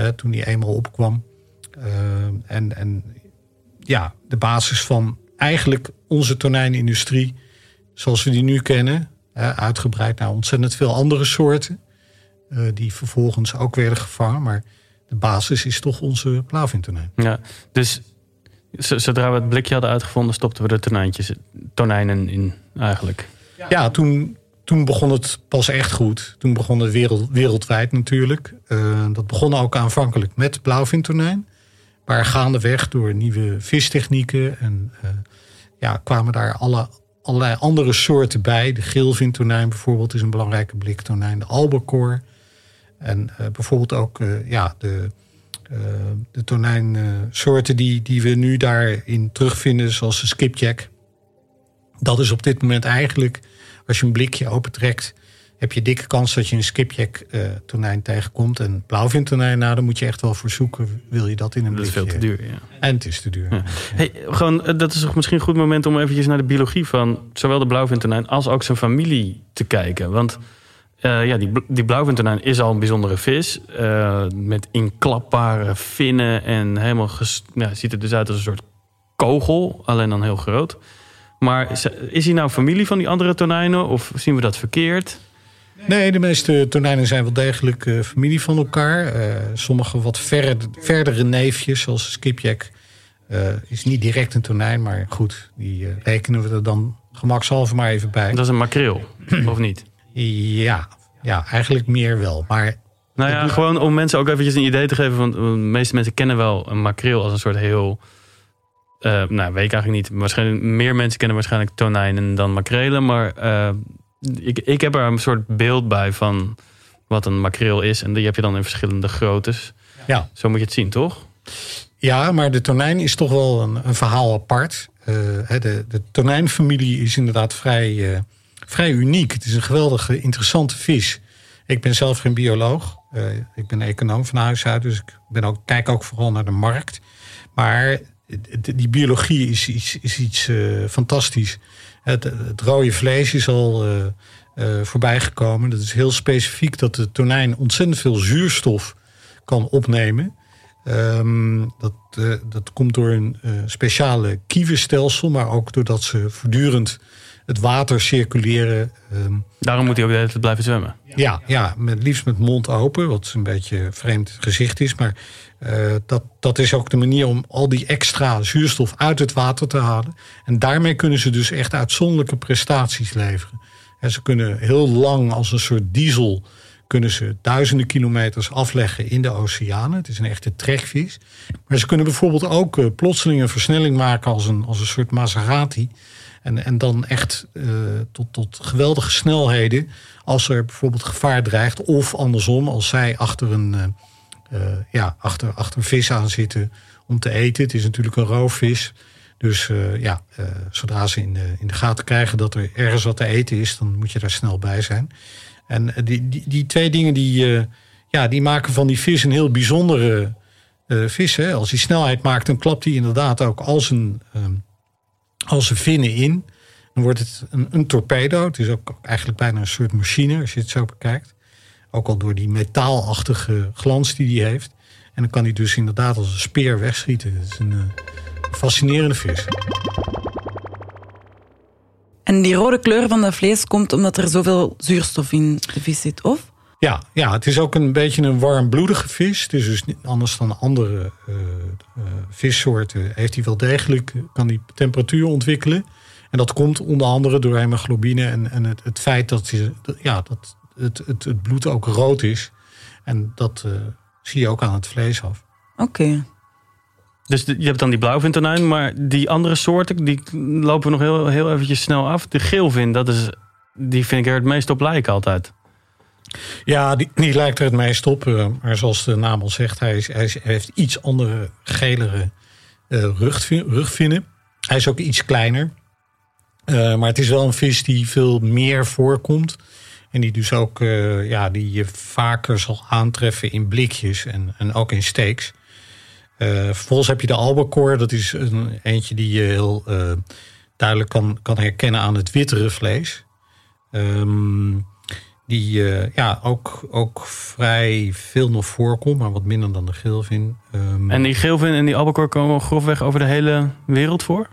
toen die eenmaal opkwam. Eh, en, en ja, de basis van eigenlijk onze tonijnindustrie, zoals we die nu kennen, uitgebreid naar ontzettend veel andere soorten, eh, die vervolgens ook werden gevangen. Maar de basis is toch onze plavintonijn. ja. Dus zodra we het blikje hadden uitgevonden, stopten we de tonijntjes, tonijnen in eigenlijk. Ja, toen, toen begon het pas echt goed. Toen begon het wereld, wereldwijd natuurlijk. Eh, dat begon ook aanvankelijk met blauwvintonijn. Maar gaandeweg door nieuwe vistechnieken en eh, ja, kwamen daar alle, allerlei andere soorten bij. De geelvintonijn bijvoorbeeld is een belangrijke bliktonijn. De albacore. En eh, bijvoorbeeld ook ja, de, de tonijnsoorten die, die we nu daarin terugvinden, zoals de skipjack. Dat is op dit moment eigenlijk, als je een blikje opentrekt, heb je dikke kans dat je een skipjack eh, tonijn tegenkomt. En blauwvintonijn, nou, daar moet je echt wel voor zoeken. Wil je dat in een Dat is blikje? veel te duur. Ja. En het is te duur. Ja. Hey, gewoon, eh, dat is toch misschien een goed moment om eventjes naar de biologie van zowel de blauwvintonijn als ook zijn familie te kijken. Want eh, ja, die, die blauwvintonijn is al een bijzondere vis. met inklapbare vinnen en helemaal ges- ja, ziet er dus uit als een soort kogel, alleen dan heel groot. Maar is- hij nou familie van die andere tonijnen of zien we dat verkeerd? Nee, de meeste tonijnen zijn wel degelijk eh, familie van elkaar. Eh, sommige wat verre, verdere neefjes, zoals skipjack, eh, is niet direct een tonijn. Maar goed, die rekenen we er dan gemakshalve maar even bij. Dat is een makreel, of niet? Ja, ja, eigenlijk meer wel. Maar Nou ja, gewoon om mensen ook eventjes een idee te geven. Want de meeste mensen kennen wel een makreel als een soort heel... eh, nou, weet ik eigenlijk niet. Waarschijnlijk, meer mensen kennen waarschijnlijk tonijnen dan makrelen. Maar eh, ik, ik heb er een soort beeld bij van wat een makreel is. En die heb je dan in verschillende groottes. ja, Zo moet je het zien, toch? Ja, maar de tonijn is toch wel een, een verhaal apart. Eh, de, de tonijnfamilie is inderdaad vrij, vrij uniek. Het is een geweldige, interessante vis. Ik ben zelf geen bioloog. Ik ben econoom van huis uit, dus ik ben ook, kijk ook vooral naar de markt. Maar die biologie is, is, is iets eh, fantastisch. Het, het rode vlees is al eh, voorbij gekomen. Dat is heel specifiek dat de tonijn ontzettend veel zuurstof kan opnemen. Ehm, dat, dat komt door een speciale kievenstelsel, maar ook doordat ze voortdurend het water circuleren. Ehm, Daarom moet hij ook de hele tijd blijven zwemmen. ja, ja met, liefst met mond open, wat een beetje een vreemd gezicht is. Maar eh, dat, dat is ook de manier om al die extra zuurstof uit het water te halen. En daarmee kunnen ze dus echt uitzonderlijke prestaties leveren. En ze kunnen heel lang als een soort diesel kunnen ze duizenden kilometers afleggen in de oceanen. Het is een echte trekvis. Maar ze kunnen bijvoorbeeld ook eh, plotseling een versnelling maken als een, als een soort Maserati. En, en dan echt eh, tot, tot geweldige snelheden als er bijvoorbeeld gevaar dreigt. Of andersom, als zij achter een, ja, achter, achter vis aan zitten om te eten. Het is natuurlijk een roofvis. Dus eh, ja, eh, zodra ze in de, in de gaten krijgen dat er ergens wat te eten is, dan moet je daar snel bij zijn. En eh, die, die, die twee dingen die, eh, ja, die maken van die vis een heel bijzondere eh, vis. Hè. Als hij snelheid maakt, dan klapt hij inderdaad ook als een, ehm, als een vinnen in. Dan wordt het een, een torpedo. Het is ook eigenlijk bijna een soort machine als je het zo bekijkt. Ook al door die metaalachtige glans die die heeft. En dan kan hij dus inderdaad als een speer wegschieten. Het is een uh, fascinerende vis. En die rode kleur van dat vlees komt omdat er zoveel zuurstof in de vis zit, of? Ja, ja, het is ook een beetje een warmbloedige vis. Het is dus anders dan andere uh, uh, vissoorten. Heeft hij wel degelijk, kan die temperatuur ontwikkelen. En dat komt onder andere door hemoglobine en, en het, het feit dat, ja, dat het, het, het bloed ook rood is. En dat uh, zie je ook aan het vlees af. Oké. Dus je hebt dan die blauwvintonijn, maar die andere soorten, die lopen we nog heel, heel eventjes snel af. De geelvin, dat is, die vind ik er het meest op lijken altijd. Ja, die, die lijkt er het meest op. Uh, maar zoals de naam al zegt, hij, is, hij, is, hij heeft iets andere, gelere uh, rugvinnen. Hij is ook iets kleiner. Uh, maar het is wel een vis die veel meer voorkomt. En die dus ook ja, die je vaker zal aantreffen in blikjes en, en ook in steaks. vervolgens heb je de albacore. Dat is een, eentje die je heel duidelijk kan, kan herkennen aan het wittere vlees. Um, die uh, ja, ook, ook vrij veel nog voorkomt, maar wat minder dan de geelvin. Um, en die geelvin en die albacore komen grofweg over de hele wereld voor?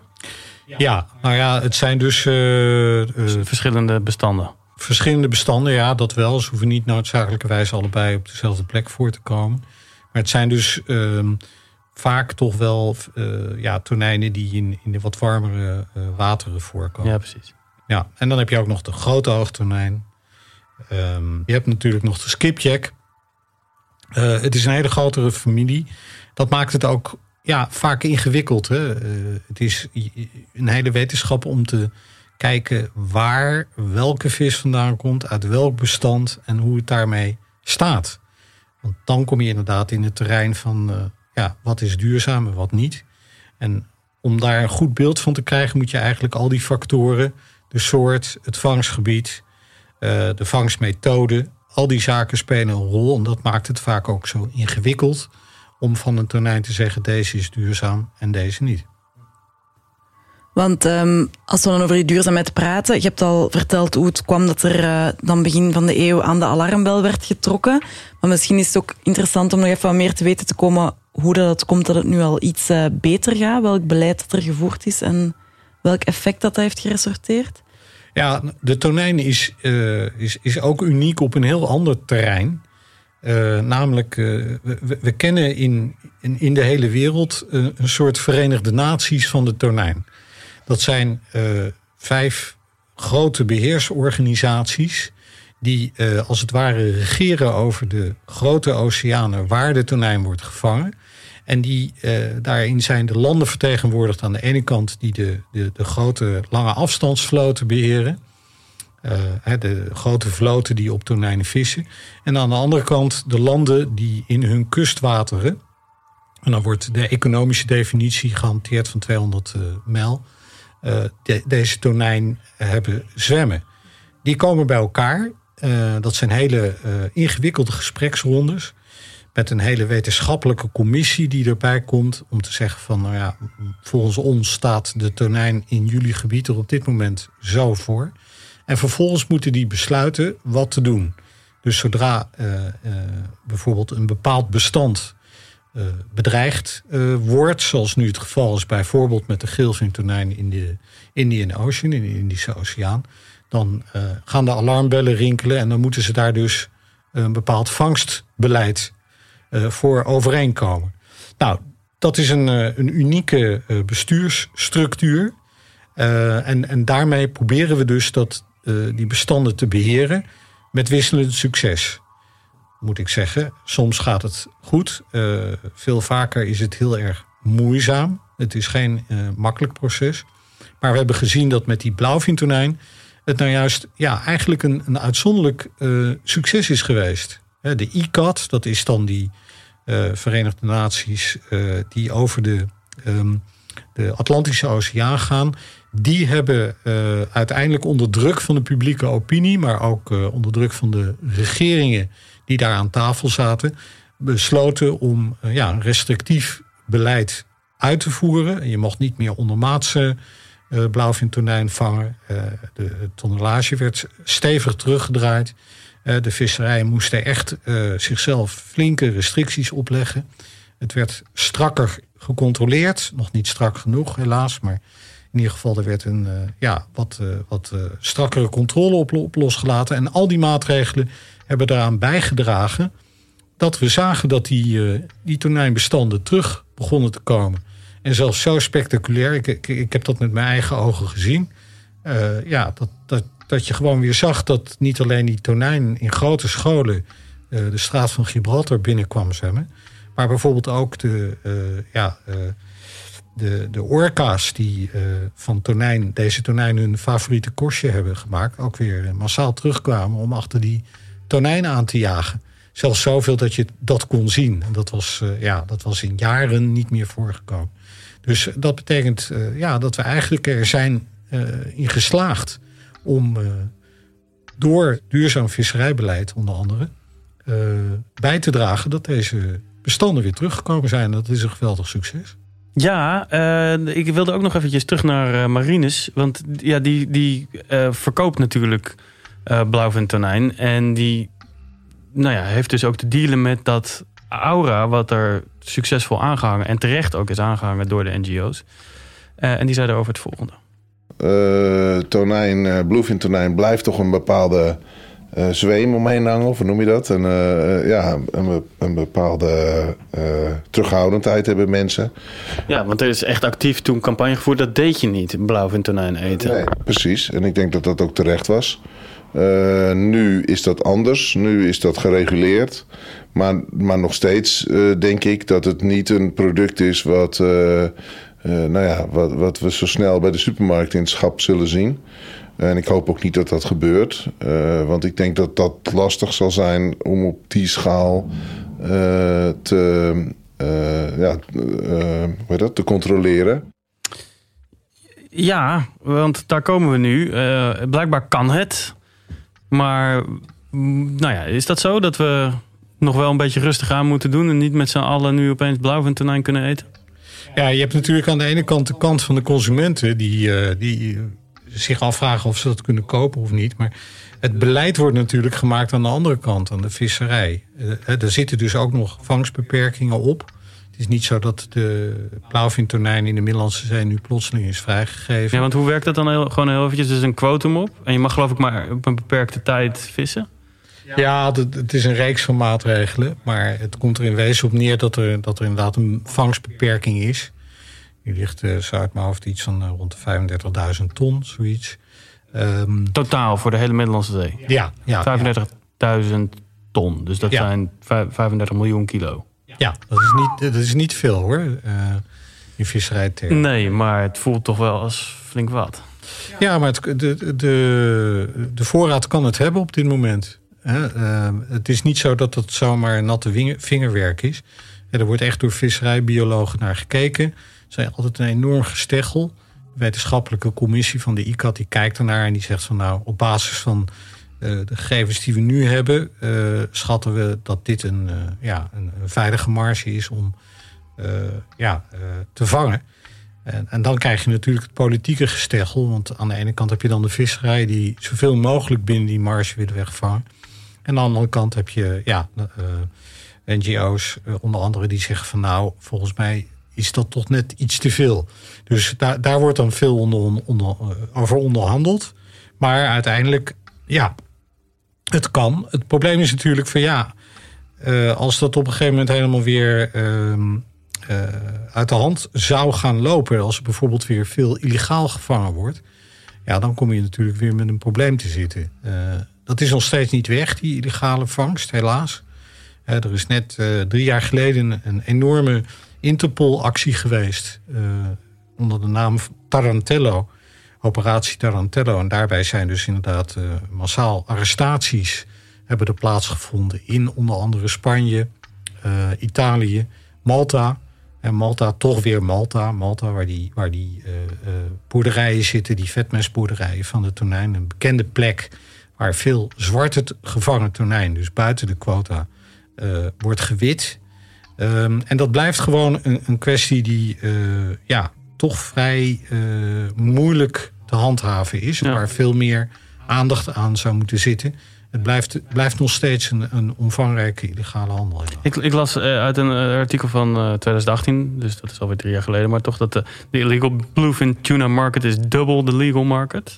Ja, nou ja, het zijn dus... Uh, uh, verschillende bestanden. Verschillende bestanden, ja, dat wel. Ze hoeven niet noodzakelijkerwijs allebei op dezelfde plek voor te komen. Maar het zijn dus um, vaak toch wel ja, tonijnen die in, in de wat warmere wateren voorkomen. Ja, precies. Ja, en dan heb je ook nog de grote oogtonijn. Um, je hebt natuurlijk nog de skipjack. Uh, het is een hele grotere familie. Dat maakt het ook ja, vaak ingewikkeld. Hè? Het is een hele wetenschap om te kijken waar welke vis vandaan komt, uit welk bestand en hoe het daarmee staat. Want dan kom je inderdaad in het terrein van uh, ja, wat is duurzaam en wat niet. En om daar een goed beeld van te krijgen, moet je eigenlijk al die factoren, de soort, het vangstgebied, uh, de vangstmethode, al die zaken spelen een rol. En dat maakt het vaak ook zo ingewikkeld om van een tonijn te zeggen: deze is duurzaam en deze niet. Want um, als we dan over die duurzaamheid praten, je hebt al verteld hoe het kwam dat er uh, dan begin van de eeuw aan de alarmbel werd getrokken. Maar misschien is het ook interessant om nog even wat meer te weten te komen hoe dat het komt dat het nu al iets uh, beter gaat, welk beleid dat er gevoerd is en welk effect dat, dat heeft geresorteerd. Ja, de tonijn is, uh, is, is ook uniek op een heel ander terrein. Namelijk, we, we, kennen in, in, in, de hele wereld een soort Verenigde Naties van de tonijn. Dat zijn vijf grote beheersorganisaties die als het ware regeren over de grote oceanen waar de tonijn wordt gevangen. En die, uh, daarin zijn de landen vertegenwoordigd aan de ene kant die de, de, de grote lange afstandsvloten beheren. De grote vloten die op tonijnen vissen. En aan de andere kant de landen die in hun kustwateren. En dan wordt de economische definitie gehanteerd van 200 uh, mijl. Uh, de, deze tonijn hebben zwemmen. Die komen bij elkaar. dat zijn hele ingewikkelde gespreksrondes met een hele wetenschappelijke commissie die erbij komt om te zeggen van nou ja, volgens ons staat de tonijn in jullie gebied er op dit moment zo voor. En vervolgens moeten die besluiten wat te doen. Dus zodra bijvoorbeeld een bepaald bestand bedreigd wordt, zoals nu het geval is bijvoorbeeld met de geelvintonijn in de Indian Ocean, in de Indische Oceaan, dan gaan de alarmbellen rinkelen en dan moeten ze daar dus een bepaald vangstbeleid voor overeenkomen. Nou, dat is een, een unieke bestuursstructuur. en, en daarmee proberen we dus dat, die bestanden te beheren met wisselend succes. Moet ik zeggen. Soms gaat het goed. veel vaker is het heel erg moeizaam. Het is geen makkelijk proces. Maar we hebben gezien dat met die blauwvintonijn het nou juist ja, eigenlijk een, een uitzonderlijk succes is geweest. De ICAT, dat is dan die Verenigde Naties die over de, um, de Atlantische Oceaan gaan. Die hebben uiteindelijk onder druk van de publieke opinie, maar ook onder druk van de regeringen die daar aan tafel zaten, besloten om ja, een restrictief beleid uit te voeren. Je mocht niet meer ondermaatse blauwvintonijn vangen. de tonnellage werd stevig teruggedraaid. de visserijen moesten echt zichzelf flinke restricties opleggen. Het werd strakker gecontroleerd. Nog niet strak genoeg, helaas. Maar in ieder geval, er werd een ja, wat, wat strakkere controle op, losgelaten. En al die maatregelen hebben daaraan bijgedragen dat we zagen dat die, die tonijnbestanden terug begonnen te komen. En zelfs zo spectaculair, ik, ik, heb dat met mijn eigen ogen gezien. Ja, dat, dat, dat je gewoon weer zag dat niet alleen die tonijn in grote scholen de straat van Gibraltar binnenkwam. Maar bijvoorbeeld ook de, ja, de, de orka's die van tonijn, deze tonijn hun favoriete kostje hebben gemaakt. Ook weer massaal terugkwamen om achter die tonijn aan te jagen. Zelfs zoveel dat je dat kon zien. En dat was, ja, dat was in jaren niet meer voorgekomen. Dus dat betekent ja, dat we eigenlijk er zijn in geslaagd om door duurzaam visserijbeleid onder andere bij te dragen dat deze bestanden weer teruggekomen zijn. Dat is een geweldig succes. Ja, ik wilde ook nog eventjes terug naar Marines. Want ja, die, die verkoopt natuurlijk blauwvin tonijn. En die nou ja, heeft dus ook te dealen met dat aura wat er succesvol aangehangen en terecht ook is aangehangen door de NGO's. Uh, en die zeiden over het volgende. Uh, tonijn, uh, tonijn blijft toch een bepaalde uh, zweem omheen hangen, of hoe noem je dat? En, ja, een, een bepaalde terughoudendheid hebben mensen. Ja, want er is echt actief toen campagne gevoerd, dat deed je niet, blauwvin tonijn eten. Nee, precies. En ik denk dat dat ook terecht was. nu is dat anders, nu is dat gereguleerd. Maar, maar nog steeds denk ik dat het niet een product is wat, uh, nou ja, wat, wat we zo snel bij de supermarkt in het schap zullen zien. En ik hoop ook niet dat dat gebeurt. want ik denk dat dat lastig zal zijn om op die schaal te, ja, hoe dat, te controleren. Ja, want daar komen we nu. blijkbaar kan het. Maar mm, nou ja, is dat zo dat we nog wel een beetje rustig aan moeten doen... en niet met z'n allen nu opeens blauwvintonijn kunnen eten? Ja, je hebt natuurlijk aan de ene kant de kant van de consumenten... die, uh, die zich afvragen of ze dat kunnen kopen of niet. Maar het beleid wordt natuurlijk gemaakt aan de andere kant, aan de visserij. Uh, er zitten dus ook nog vangstbeperkingen op. Het is niet zo dat de blauwvintonijn in de Middellandse Zee nu plotseling is vrijgegeven. Ja, want hoe werkt dat dan heel, gewoon heel eventjes? Er is een quotum op en je mag geloof ik maar op een beperkte tijd vissen? Ja, het, is een reeks van maatregelen. Maar het komt er in wezen op neer dat er, dat er inderdaad een vangstbeperking is. Die ligt uh, zo uit mijn hoofd iets van uh, rond de 35.000 ton, zoiets. Um, Totaal voor de hele Middellandse Zee? Ja. ja 35.000 ton. Dus dat ja. zijn 35 miljoen kilo. Ja, dat is niet, dat is niet veel hoor. Uh, in visserijtermen. Nee, maar het voelt toch wel als flink wat. Ja, maar het, de, de, de voorraad kan het hebben op dit moment. Uh, het is niet zo dat het zomaar natte vingerwerk is. Er wordt echt door visserijbiologen naar gekeken. Zijn altijd een enorm gesteggel. De wetenschappelijke commissie van de ICAT die kijkt ernaar en die zegt van nou op basis van uh, de gegevens die we nu hebben, uh, schatten we dat dit een, uh, ja, een, veilige marge is om ja, te vangen. En, en, dan krijg je natuurlijk het politieke gesteggel. Want aan de ene kant heb je dan de visserij die zoveel mogelijk binnen die marge willen wegvangen. En aan de andere kant heb je ja, eh, NGO's, eh, onder andere, die zeggen van nou, volgens mij is dat toch net iets te veel. Dus daar, daar wordt dan veel onder, onder, uh, over onderhandeld. Maar uiteindelijk, ja, het kan. Het probleem is natuurlijk van ja, als dat op een gegeven moment helemaal weer ehm, uit de hand zou gaan lopen, als er bijvoorbeeld weer veel illegaal gevangen wordt, ja, dan kom je natuurlijk weer met een probleem te zitten. Dat is nog steeds niet weg, die illegale vangst, helaas. er is net drie jaar geleden een enorme Interpol-actie geweest. Uh, onder de naam Tarantello. Operatie Tarantello. En daarbij zijn dus inderdaad uh, massaal arrestaties hebben er plaatsgevonden. In onder andere Spanje, Italië, Malta. En Malta, toch weer Malta. Malta, waar die, waar die boerderijen zitten, die vetmestboerderijen van de tonijn. Een bekende plek waar veel zwarte gevangen tonijn, dus buiten de quota, wordt gewit. Um, en dat blijft gewoon een, een kwestie die uh, ja, toch vrij uh, moeilijk te handhaven is. Ja. Waar veel meer aandacht aan zou moeten zitten. het blijft, blijft nog steeds een, een omvangrijke illegale handel. Ik, ik, las uit een artikel van 2018, dus dat is alweer drie jaar geleden, maar toch dat de, de illegal bluefin tuna market is double the legal market.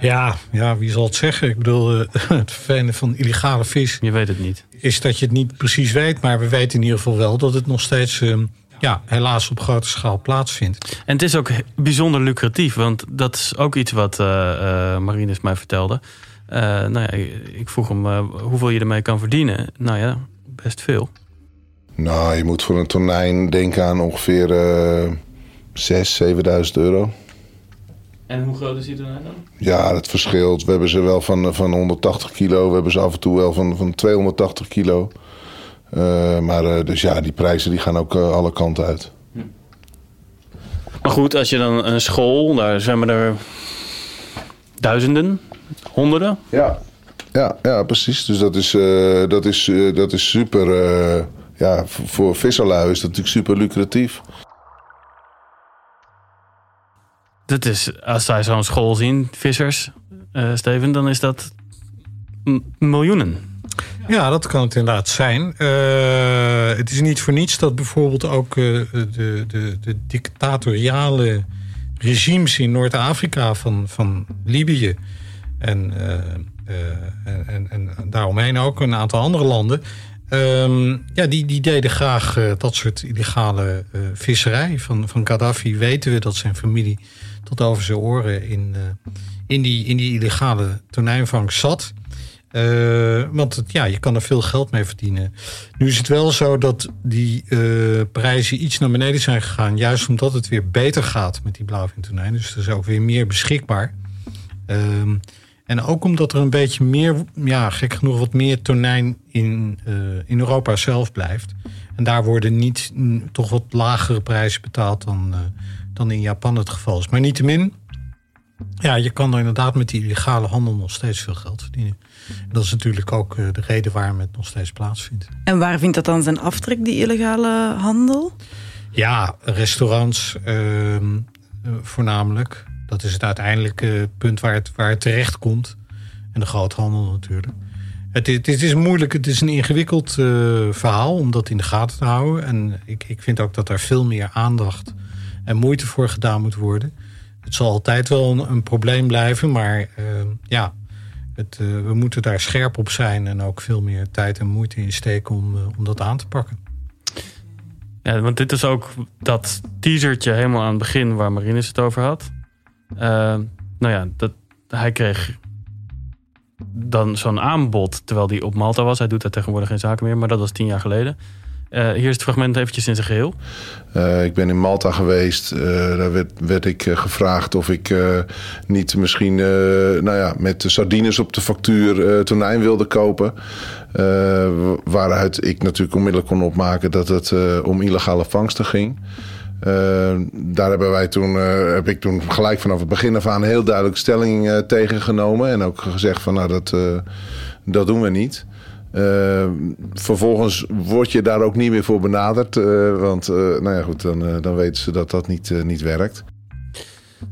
Ja, ja, wie zal het zeggen? Ik bedoel, het vervelende van illegale vis. Je weet het niet. Is dat je het niet precies weet, maar we weten in ieder geval wel dat het nog steeds ehm, ja, helaas op grote schaal plaatsvindt. En het is ook bijzonder lucratief, want dat is ook iets wat uh, uh, Marines mij vertelde. Uh, nou ja, ik vroeg hem hoeveel je ermee kan verdienen. Nou ja, best veel. Nou, je moet voor een tonijn denken aan ongeveer uh, 6.000, 7.000 euro. En hoe groot is die dan? Ja, dat verschilt. We hebben ze wel van, van 180 kilo. We hebben ze af en toe wel van, van 280 kilo. Uh, maar uh, dus ja, die prijzen die gaan ook uh, alle kanten uit. Hm. Maar goed, als je dan een school, daar zwemmen er duizenden, honderden. Ja, ja, ja precies. Dus dat is, dat is, dat is super. ja, voor visserlui is dat natuurlijk super lucratief. Dat is, als zij zo'n school zien, vissers, Steven, dan is dat miljoenen. Ja, dat kan het inderdaad zijn. Uh, het is niet voor niets dat bijvoorbeeld ook uh, de, de, de dictatoriale regimes in Noord-Afrika van, van Libië en, uh, en, en, daaromheen ook een aantal andere landen. Um, ja, die, die deden graag dat soort illegale visserij. Van, van Gaddafi weten we dat zijn familie tot over zijn oren in, in, die, in die illegale tonijnvangst zat. Uh, want ja, je kan er veel geld mee verdienen. Nu is het wel zo dat die uh, prijzen iets naar beneden zijn gegaan. Juist omdat het weer beter gaat met die blauwvintonijn. Dus er is ook weer meer beschikbaar. Uh, en ook omdat er een beetje meer, ja, gek genoeg, wat meer tonijn in, in Europa zelf blijft. En daar worden niet toch wat lagere prijzen betaald dan, dan in Japan het geval is. Maar niettemin, ja, je kan er inderdaad met die illegale handel nog steeds veel geld verdienen. Dat is natuurlijk ook de reden waarom het nog steeds plaatsvindt. En waar vindt dat dan zijn aftrek, die illegale handel? Ja, restaurants uh, voornamelijk. Dat is het uiteindelijke punt waar het, waar het terecht komt. En de groothandel natuurlijk. Het, het, het is moeilijk, het is een ingewikkeld uh, verhaal om dat in de gaten te houden. En ik, ik vind ook dat er veel meer aandacht en moeite voor gedaan moet worden. Het zal altijd wel een, probleem blijven, maar uh, ja, het, uh, we moeten daar scherp op zijn en ook veel meer tijd en moeite in steken om, uh, om dat aan te pakken. Ja, want dit is ook dat teasertje helemaal aan het begin waar Marinus het over had. Nou ja, dat, hij kreeg dan zo'n aanbod terwijl hij op Malta was. Hij doet daar tegenwoordig geen zaken meer, maar dat was tien jaar geleden. Uh, hier is het fragment eventjes in zijn geheel. Uh, ik ben in Malta geweest. Uh, daar werd, werd ik gevraagd of ik niet misschien nou ja, met sardines op de factuur tonijn wilde kopen. waaruit ik natuurlijk onmiddellijk kon opmaken dat het om illegale vangsten ging. daar hebben wij toen, heb ik toen gelijk vanaf het begin af aan heel duidelijk stelling tegen genomen. En ook gezegd van nou dat, dat doen we niet. Uh, vervolgens word je daar ook niet meer voor benaderd. Uh, want uh, nou ja, goed, dan, dan weten ze dat dat niet, niet werkt.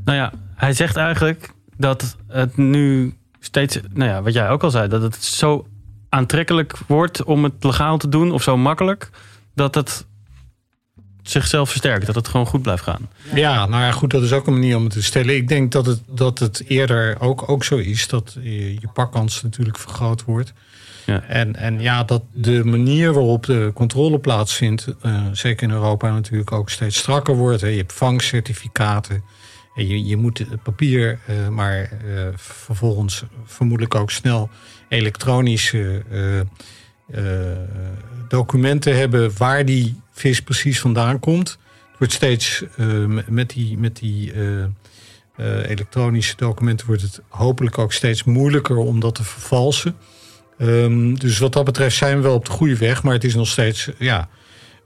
Nou ja, hij zegt eigenlijk dat het nu steeds, nou ja, wat jij ook al zei, dat het zo aantrekkelijk wordt om het legaal te doen of zo makkelijk, dat het zichzelf versterkt, dat het gewoon goed blijft gaan. Ja, nou ja, goed, dat is ook een manier om het te stellen. Ik denk dat het, dat het eerder ook, ook zo is dat je, je pakkans natuurlijk vergroot wordt. Ja. En, en ja, dat de manier waarop de controle plaatsvindt, uh, zeker in Europa natuurlijk ook steeds strakker wordt. Je hebt vangcertificaten. En je, je moet het papier, uh, maar uh, vervolgens vermoedelijk ook snel elektronische documenten hebben waar die vis precies vandaan komt. Het wordt steeds met die, met die elektronische documenten wordt het hopelijk ook steeds moeilijker om dat te vervalsen. Um, dus wat dat betreft zijn we wel op de goede weg. Maar het is nog steeds ja,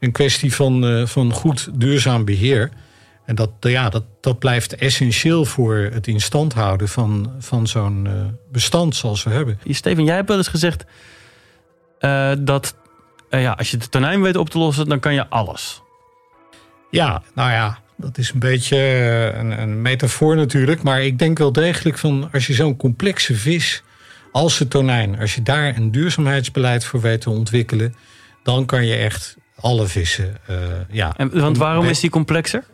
een kwestie van, uh, van goed duurzaam beheer. En dat, ja, dat, dat blijft essentieel voor het in stand houden van, van zo'n uh, bestand zoals we hebben. Steven, jij hebt wel eens gezegd dat ja, als je de tonijn weet op te lossen, dan kan je alles. Ja, nou ja, dat is een beetje een, een metafoor natuurlijk. Maar ik denk wel degelijk van als je zo'n complexe vis als het tonijn, als je daar een duurzaamheidsbeleid voor weet te ontwikkelen, dan kan je echt alle vissen. Uh, ja, en, want waarom is die complexer?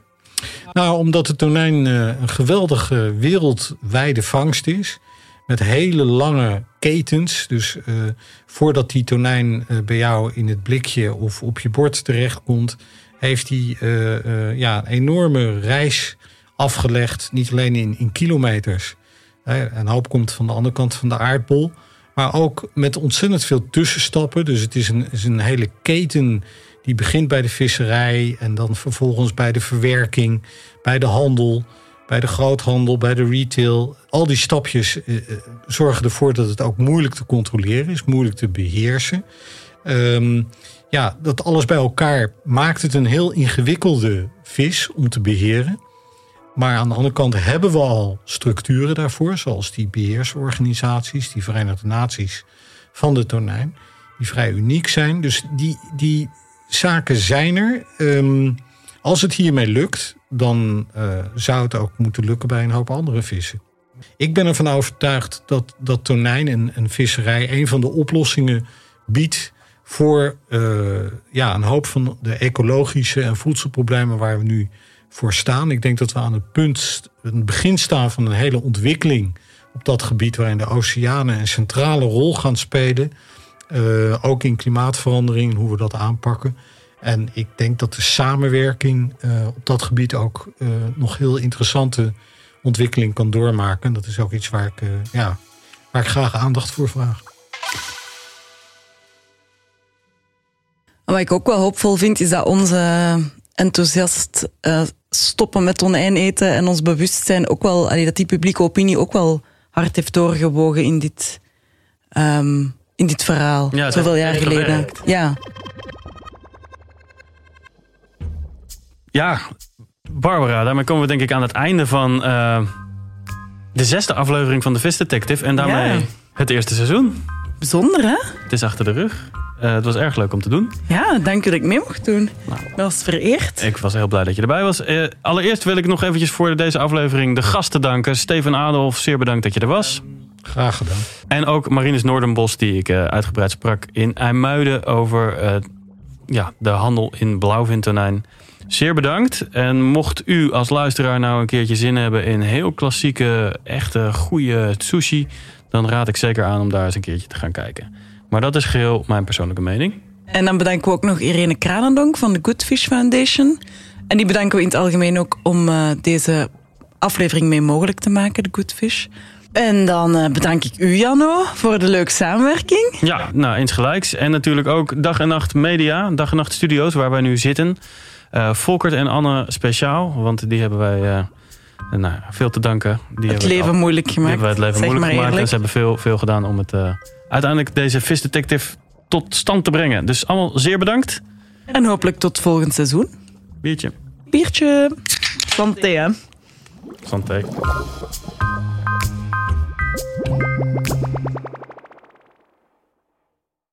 Nou, omdat de tonijn uh, een geweldige wereldwijde vangst is. Met hele lange ketens. Dus uh, voordat die tonijn bij jou in het blikje of op je bord terechtkomt, heeft hij ja, een enorme reis afgelegd. Niet alleen in, in kilometers. Een hoop komt van de andere kant van de aardbol. Maar ook met ontzettend veel tussenstappen. Dus het is een, is een hele keten die begint bij de visserij en dan vervolgens bij de verwerking, bij de handel, bij de groothandel, bij de retail. Al die stapjes eh, eh zorgen ervoor dat het ook moeilijk te controleren is, moeilijk te beheersen. Um, ja, dat alles bij elkaar maakt het een heel ingewikkelde vis om te beheren. Maar aan de andere kant hebben we al structuren daarvoor, zoals die beheersorganisaties, die Verenigde Naties van de tonijn, die vrij uniek zijn. Dus die, die zaken zijn er. Ehm, als het hiermee lukt, dan uh, zou het ook moeten lukken bij een hoop andere vissen. Ik ben ervan overtuigd dat, dat tonijn en, en visserij een van de oplossingen biedt voor uh, ja, een hoop van de ecologische en voedselproblemen waar we nu voor staan. Ik denk dat we aan het punt, het begin staan van een hele ontwikkeling op dat gebied waarin de oceanen een centrale rol gaan spelen. Uh, ook in klimaatverandering en hoe we dat aanpakken. En ik denk dat de samenwerking uh, op dat gebied ook uh, nog heel interessante ontwikkeling kan doormaken. Dat is ook iets waar ik, ja, waar ik graag aandacht voor vraag. Wat ik ook wel hoopvol vind, is dat onze enthousiast stoppen met tonijn eten en ons bewustzijn ook wel, allee, dat die publieke opinie ook wel hard heeft doorgewogen in dit, um, in dit verhaal. Ja, zoveel jaar geleden. Ja. Ja, Barbara, daarmee komen we denk ik aan het einde van uh, de zesde aflevering van de Vis Detective. En daarmee ja. het eerste seizoen. Bijzonder, hè? Het is achter de rug. Uh, het was erg leuk om te doen. Ja, dank u dat ik mee mocht doen. Nou, ik was vereerd. Ik was heel blij dat je erbij was. Uh, allereerst wil ik nog eventjes voor deze aflevering de gasten danken. Steven Adolf, zeer bedankt dat je er was. Graag gedaan. En ook Marinus Noordenbos, die ik uh, uitgebreid sprak in IJmuiden over ja, de handel in blauwvintonijn. Zeer bedankt. En mocht u als luisteraar nou een keertje zin hebben in heel klassieke, echte, goede sushi... dan raad ik zeker aan om daar eens een keertje te gaan kijken. Maar dat is geheel mijn persoonlijke mening. En dan bedanken we ook nog Irene Kranendonk van de Good Fish Foundation. En die bedanken we in het algemeen ook om uh, deze aflevering mee mogelijk te maken, de Good Fish. En dan uh, bedank ik u, Janno, voor de leuke samenwerking. Ja, nou, eens gelijks. En natuurlijk ook Dag en Nacht Media, Dag en Nacht Studio's, waar wij nu zitten. Uh, Volkert en Anne speciaal, want die hebben wij nou, veel te danken. Die het leven al, moeilijk gemaakt. Die hebben wij het leven moeilijk gemaakt. En ze hebben veel, veel gedaan om het uiteindelijk deze Vis Detective tot stand te brengen. Dus allemaal zeer bedankt. En hopelijk tot volgend seizoen. Biertje. Biertje. Santé, hè. Santé.